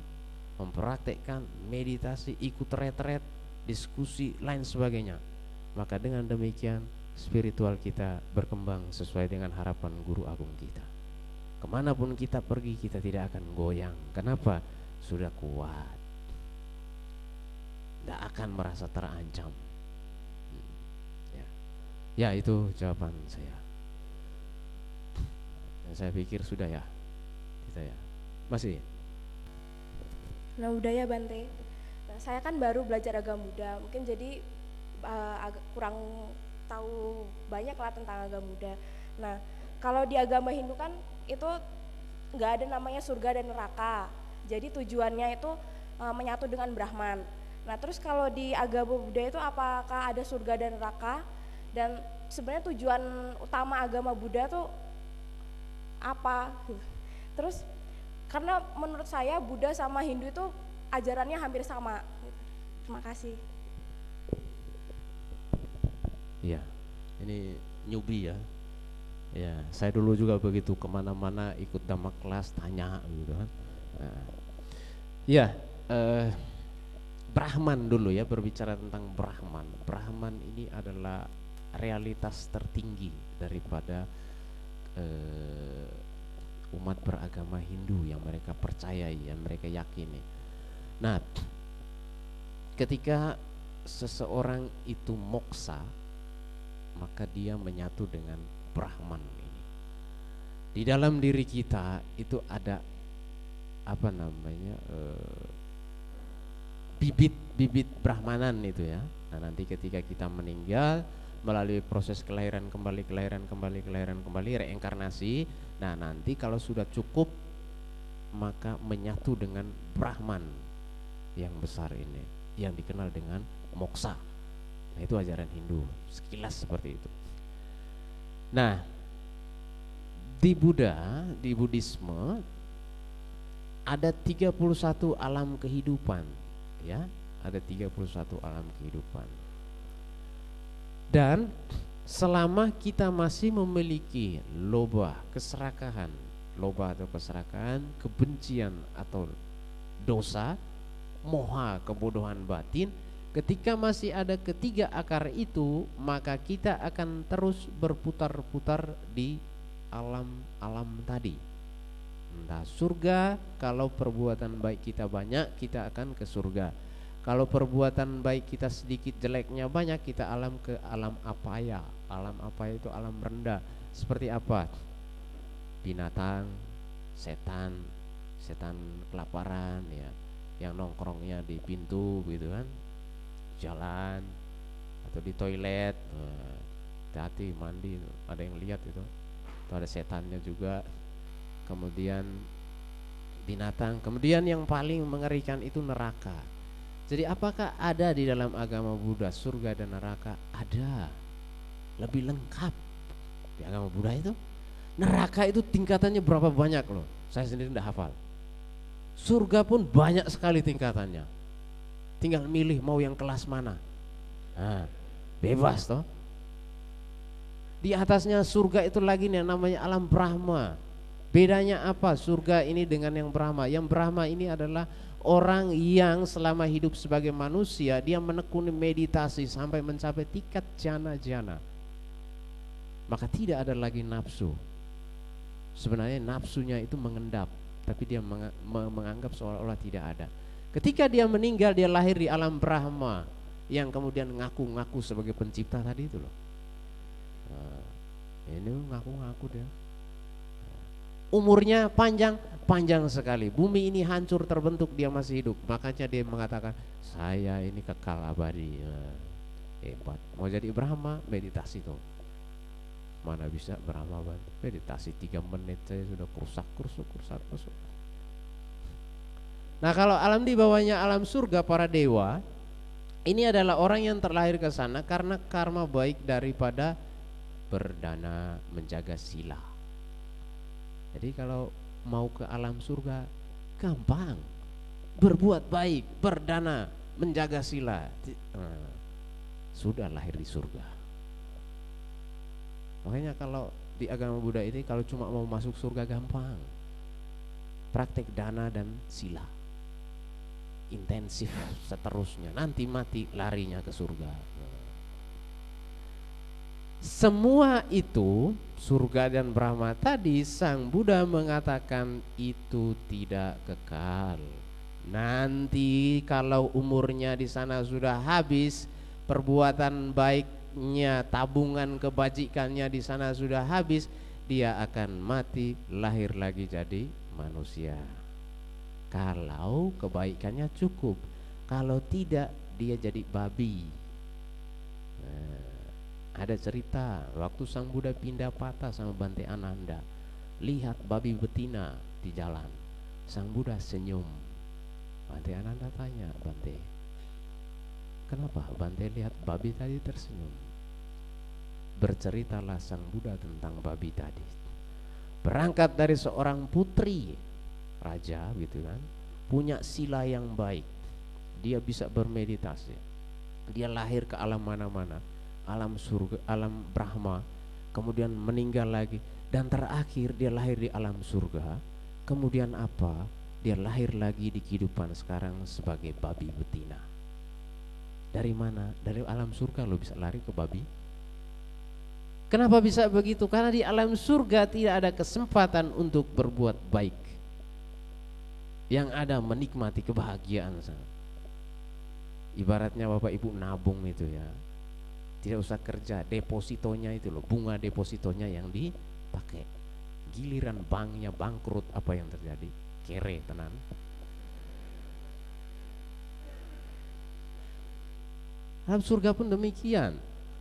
mempraktekkan meditasi, ikut retret, diskusi lain sebagainya. Maka dengan demikian spiritual kita berkembang sesuai dengan harapan guru agung kita. Ke mana pun kita pergi kita tidak akan goyang. Kenapa? Sudah kuat. Tidak akan merasa terancam. Ya itu jawaban saya. Dan saya pikir sudah ya, kita ya. Masih. Nah budaya Bante. Nah, saya kan baru belajar agama Buddha, mungkin jadi uh, kurang tahu banyak lah tentang agama Buddha. Nah kalau di agama Hindu kan itu nggak ada namanya surga dan neraka. Jadi tujuannya itu uh, menyatu dengan Brahman. Nah terus kalau di agama Buddha itu apakah ada surga dan neraka? dan sebenarnya tujuan utama agama Buddha tuh apa terus karena menurut saya Buddha sama Hindu itu ajarannya hampir sama terima kasih Iya, ini newbie ya. Ya, saya dulu juga begitu ke mana-mana ikut dhamma kelas tanya gitu kan. Ya, eh, Brahman dulu ya berbicara tentang Brahman. Brahman ini adalah realitas tertinggi daripada uh, umat beragama Hindu yang mereka percayai, yang mereka yakini. Nah, ketika seseorang itu moksa, maka dia menyatu dengan Brahman ini. Di dalam diri kita itu ada apa namanya bibit-bibit uh, Brahmanan itu ya. Nah nanti ketika kita meninggal melalui proses kelahiran kembali kelahiran kembali kelahiran kembali reinkarnasi. Nah nanti kalau sudah cukup maka menyatu dengan Brahman yang besar ini yang dikenal dengan moksa nah itu ajaran Hindu sekilas seperti itu. Nah di Buddha di Buddhisme ada 31 alam kehidupan ya. Ada 31 alam kehidupan dan selama kita masih memiliki loba keserakahan loba atau keserakahan kebencian atau dosa moha kebodohan batin ketika masih ada ketiga akar itu maka kita akan terus berputar-putar di alam-alam tadi. Entah surga kalau perbuatan baik kita banyak kita akan ke surga kalau perbuatan baik kita sedikit jeleknya banyak kita alam ke alam apa ya? Alam apa itu alam rendah. Seperti apa? Binatang setan setan kelaparan ya. Yang nongkrongnya di pintu gitu kan. Jalan atau di toilet. Hati-hati mandi. Ada yang lihat itu. Itu ada setannya juga. Kemudian binatang, kemudian yang paling mengerikan itu neraka. Jadi apakah ada di dalam agama Buddha surga dan neraka? Ada. Lebih lengkap di agama Buddha itu. Neraka itu tingkatannya berapa banyak loh? Saya sendiri tidak hafal. Surga pun banyak sekali tingkatannya. Tinggal milih mau yang kelas mana. Nah, bebas toh. Di atasnya surga itu lagi nih namanya alam Brahma Bedanya apa surga ini dengan yang Brahma? Yang Brahma ini adalah orang yang selama hidup sebagai manusia dia menekuni meditasi sampai mencapai tingkat jana-jana. Maka tidak ada lagi nafsu. Sebenarnya nafsunya itu mengendap, tapi dia menganggap seolah-olah tidak ada. Ketika dia meninggal dia lahir di alam Brahma yang kemudian ngaku-ngaku sebagai pencipta tadi itu loh. Nah, ini ngaku-ngaku dia umurnya panjang, panjang sekali. Bumi ini hancur terbentuk dia masih hidup. Makanya dia mengatakan, saya ini kekal abadi. Nah, hebat. Mau jadi Brahma, meditasi tuh. Mana bisa Brahma meditasi tiga menit saya sudah kursak kursuk kursak kursuk. Nah kalau alam di bawahnya alam surga para dewa, ini adalah orang yang terlahir ke sana karena karma baik daripada berdana menjaga sila. Jadi kalau mau ke alam surga gampang. Berbuat baik, berdana, menjaga sila. Nah, sudah lahir di surga. Makanya kalau di agama Buddha ini kalau cuma mau masuk surga gampang. Praktek dana dan sila. Intensif seterusnya. Nanti mati larinya ke surga. Semua itu surga dan Brahma tadi Sang Buddha mengatakan itu tidak kekal. Nanti kalau umurnya di sana sudah habis, perbuatan baiknya, tabungan kebajikannya di sana sudah habis, dia akan mati lahir lagi jadi manusia. Kalau kebaikannya cukup, kalau tidak dia jadi babi. Nah, ada cerita waktu Sang Buddha pindah patah sama Bante Ananda, lihat babi betina di jalan. Sang Buddha senyum. Bante Ananda tanya, Bante, kenapa Bante lihat babi tadi tersenyum? Berceritalah Sang Buddha tentang babi tadi. Berangkat dari seorang putri raja gitu kan, punya sila yang baik. Dia bisa bermeditasi. Dia lahir ke alam mana-mana alam surga, alam Brahma, kemudian meninggal lagi dan terakhir dia lahir di alam surga. Kemudian apa? Dia lahir lagi di kehidupan sekarang sebagai babi betina. Dari mana? Dari alam surga lo bisa lari ke babi. Kenapa bisa begitu? Karena di alam surga tidak ada kesempatan untuk berbuat baik. Yang ada menikmati kebahagiaan Ibaratnya Bapak Ibu nabung itu ya tidak usah kerja depositonya itu loh bunga depositonya yang dipakai. Giliran banknya bangkrut apa yang terjadi? Kere tenan. Dalam surga pun demikian.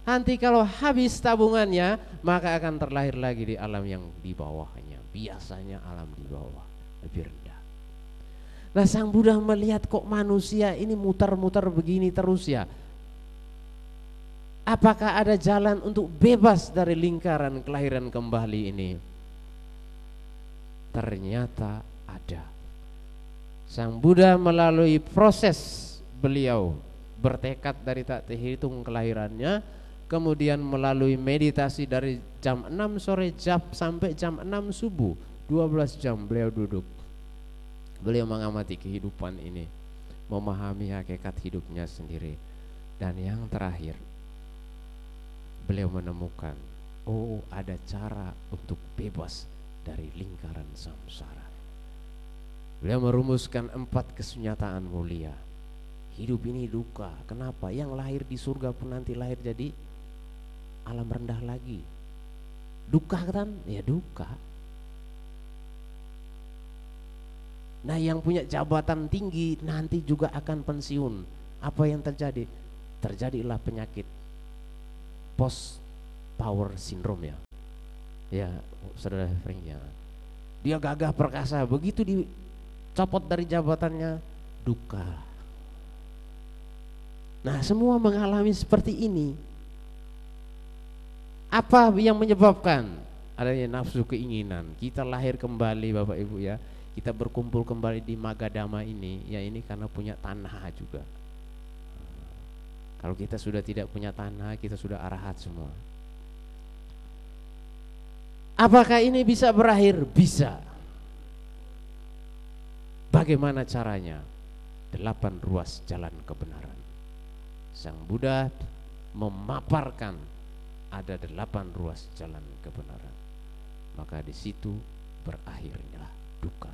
Nanti kalau habis tabungannya maka akan terlahir lagi di alam yang di bawahnya. Biasanya alam di bawah lebih rendah. Nah sang Buddha melihat kok manusia ini muter-muter begini terus ya Apakah ada jalan untuk bebas dari lingkaran kelahiran kembali ini? Ternyata ada. Sang Buddha melalui proses beliau bertekad dari tak terhitung kelahirannya kemudian melalui meditasi dari jam 6 sore jam sampai jam 6 subuh 12 jam beliau duduk beliau mengamati kehidupan ini memahami hakikat hidupnya sendiri dan yang terakhir beliau menemukan oh ada cara untuk bebas dari lingkaran samsara beliau merumuskan empat kesunyataan mulia hidup ini duka kenapa yang lahir di surga pun nanti lahir jadi alam rendah lagi. Duka kan? Ya duka. Nah yang punya jabatan tinggi nanti juga akan pensiun. Apa yang terjadi? Terjadilah penyakit post power syndrome ya. Ya, saudara Frank ya. Dia gagah perkasa, begitu dicopot dari jabatannya, duka. Nah, semua mengalami seperti ini. Apa yang menyebabkan adanya nafsu keinginan? Kita lahir kembali Bapak Ibu ya. Kita berkumpul kembali di Magadama ini, ya ini karena punya tanah juga. Kalau kita sudah tidak punya tanah, kita sudah arahat semua. Apakah ini bisa berakhir? Bisa. Bagaimana caranya? Delapan ruas jalan kebenaran. Sang Buddha memaparkan ada delapan ruas jalan kebenaran. Maka di situ berakhirnya duka.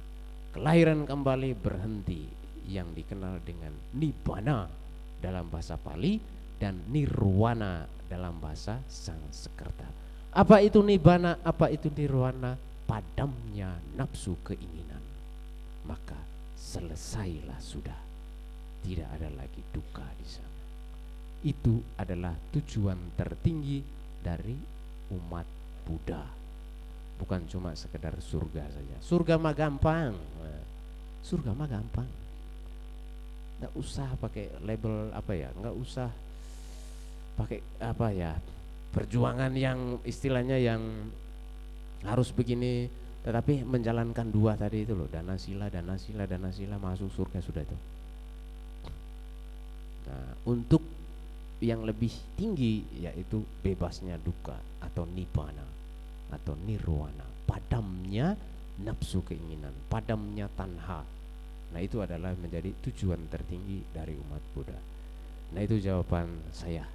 Kelahiran kembali berhenti yang dikenal dengan nibbana dalam bahasa Pali dan nirwana dalam bahasa Sanskerta. Apa itu nibbana? Apa itu nirwana? Padamnya nafsu keinginan. Maka selesailah sudah. Tidak ada lagi duka di sana. Itu adalah tujuan tertinggi dari umat Buddha. Bukan cuma sekedar surga saja. Surga mah gampang. Surga mah gampang. Nggak usah pakai label apa ya, nggak usah pakai apa ya, perjuangan yang istilahnya yang harus begini, tetapi menjalankan dua tadi itu loh, dana sila, dana sila, dana sila masuk surga sudah itu. Nah, untuk yang lebih tinggi yaitu bebasnya duka atau nibbana atau nirwana padamnya nafsu keinginan padamnya tanha nah itu adalah menjadi tujuan tertinggi dari umat Buddha nah itu jawaban saya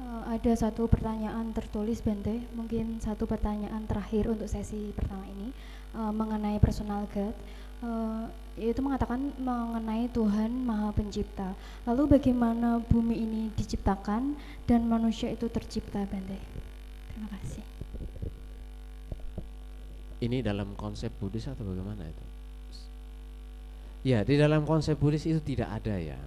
uh, ada satu pertanyaan tertulis Bente mungkin satu pertanyaan terakhir untuk sesi pertama ini uh, mengenai personal God uh, yaitu mengatakan mengenai Tuhan Maha Pencipta. Lalu bagaimana bumi ini diciptakan dan manusia itu tercipta, Bante? Terima kasih. Ini dalam konsep Buddhis atau bagaimana itu? Ya, di dalam konsep Buddhis itu tidak ada ya.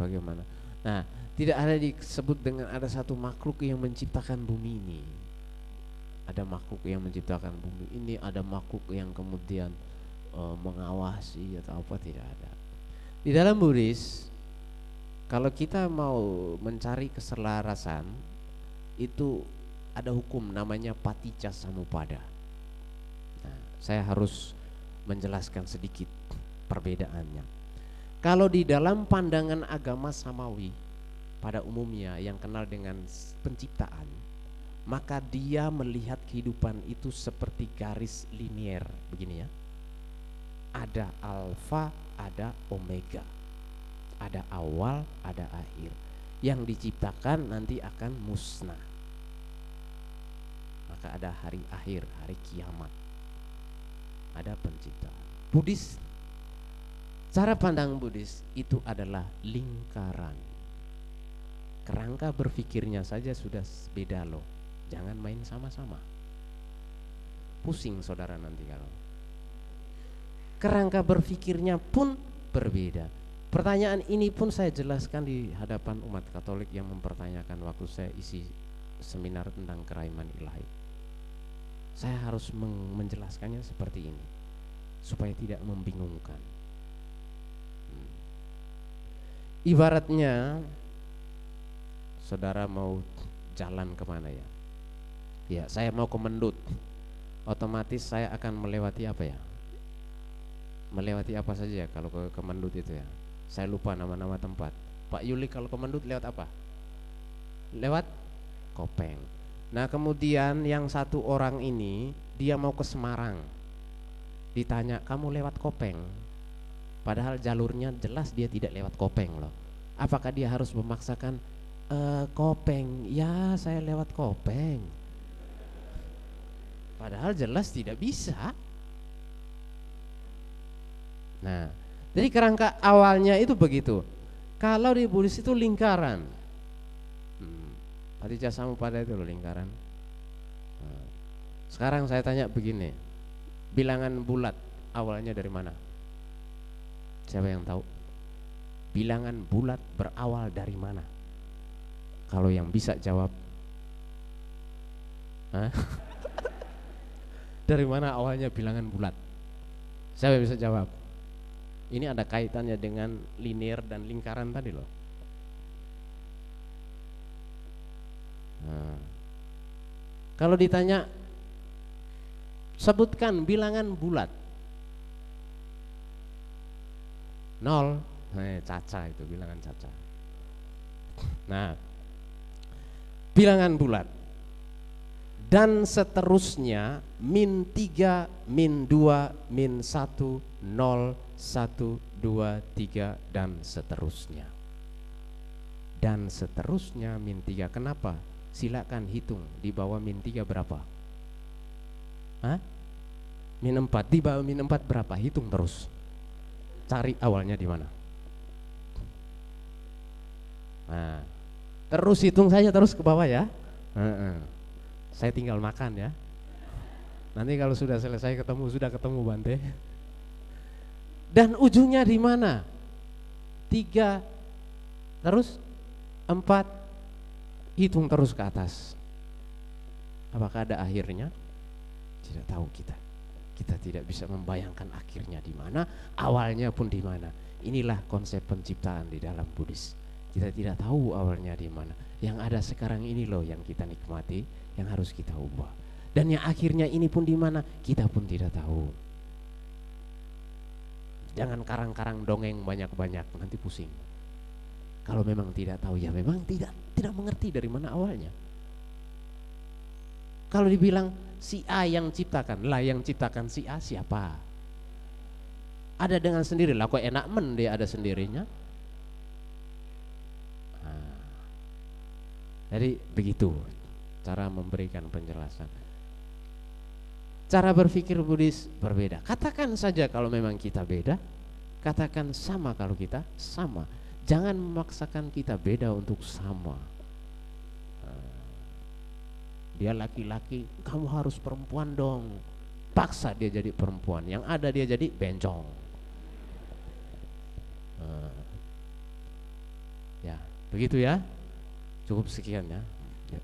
Bagaimana? Nah, tidak ada disebut dengan ada satu makhluk yang menciptakan bumi ini. Ada makhluk yang menciptakan bumi ini, ada makhluk yang kemudian uh, mengawasi atau apa tidak ada. Di dalam Buddhis kalau kita mau mencari keselarasan itu ada hukum namanya paticca samupada. Saya harus menjelaskan sedikit perbedaannya. Kalau di dalam pandangan agama samawi pada umumnya yang kenal dengan penciptaan, maka dia melihat kehidupan itu seperti garis linier begini ya ada alfa, ada omega. Ada awal, ada akhir. Yang diciptakan nanti akan musnah. Maka ada hari akhir, hari kiamat. Ada penciptaan. Buddhis Cara pandang Buddhis itu adalah lingkaran. Kerangka berpikirnya saja sudah beda loh. Jangan main sama-sama. Pusing saudara nanti kalau kerangka berpikirnya pun berbeda. Pertanyaan ini pun saya jelaskan di hadapan umat Katolik yang mempertanyakan waktu saya isi seminar tentang keraiman ilahi. Saya harus menjelaskannya seperti ini supaya tidak membingungkan. Hmm. Ibaratnya saudara mau jalan ke mana ya? Ya, saya mau ke Mendut. Otomatis saya akan melewati apa ya? Melewati apa saja ya kalau ke, ke Mendut itu ya? Saya lupa nama-nama tempat. Pak Yuli kalau ke Mendut lewat apa? Lewat Kopeng. Nah, kemudian yang satu orang ini dia mau ke Semarang. Ditanya, "Kamu lewat Kopeng?" Padahal jalurnya jelas dia tidak lewat Kopeng loh. Apakah dia harus memaksakan e, Kopeng? Ya, saya lewat Kopeng. Padahal jelas tidak bisa. Nah, jadi kerangka awalnya itu begitu. Kalau di Buddhis itu lingkaran. Hmm, Patija pada itu loh lingkaran. Nah, sekarang saya tanya begini. Bilangan bulat awalnya dari mana? Siapa yang tahu? Bilangan bulat berawal dari mana? Kalau yang bisa jawab. Hah? dari mana awalnya bilangan bulat? Siapa yang bisa jawab? Ini ada kaitannya dengan linear dan lingkaran tadi loh. Nah. Kalau ditanya sebutkan bilangan bulat. Nol, eh, caca itu bilangan caca. Nah, bilangan bulat dan seterusnya min 3 min 2 min 1 0 1 2 3 dan seterusnya dan seterusnya min 3 kenapa silakan hitung di bawah min 3 berapa Hah? min 4 di bawah min 4 berapa hitung terus cari awalnya di mana nah terus hitung saja terus ke bawah ya uh -uh. Saya tinggal makan ya. Nanti kalau sudah selesai ketemu sudah ketemu Bante. Dan ujungnya di mana? Tiga, terus empat, hitung terus ke atas. Apakah ada akhirnya? Tidak tahu kita. Kita tidak bisa membayangkan akhirnya di mana, awalnya pun di mana. Inilah konsep penciptaan di dalam Buddhis. Kita tidak tahu awalnya di mana. Yang ada sekarang ini loh yang kita nikmati, yang harus kita ubah. Dan yang akhirnya ini pun di mana kita pun tidak tahu. Jangan karang-karang dongeng banyak-banyak nanti pusing. Kalau memang tidak tahu ya memang tidak tidak mengerti dari mana awalnya. Kalau dibilang si A yang ciptakan, lah yang ciptakan si A siapa? Ada dengan sendiri lah kok enak men dia ada sendirinya. Nah, jadi begitu cara memberikan penjelasan. Cara berpikir Buddhis berbeda. Katakan saja kalau memang kita beda, katakan sama kalau kita sama. Jangan memaksakan kita beda untuk sama. Eh, dia laki-laki, kamu harus perempuan dong. Paksa dia jadi perempuan. Yang ada dia jadi bencong. Eh, ya, begitu ya. Cukup sekian ya. ya.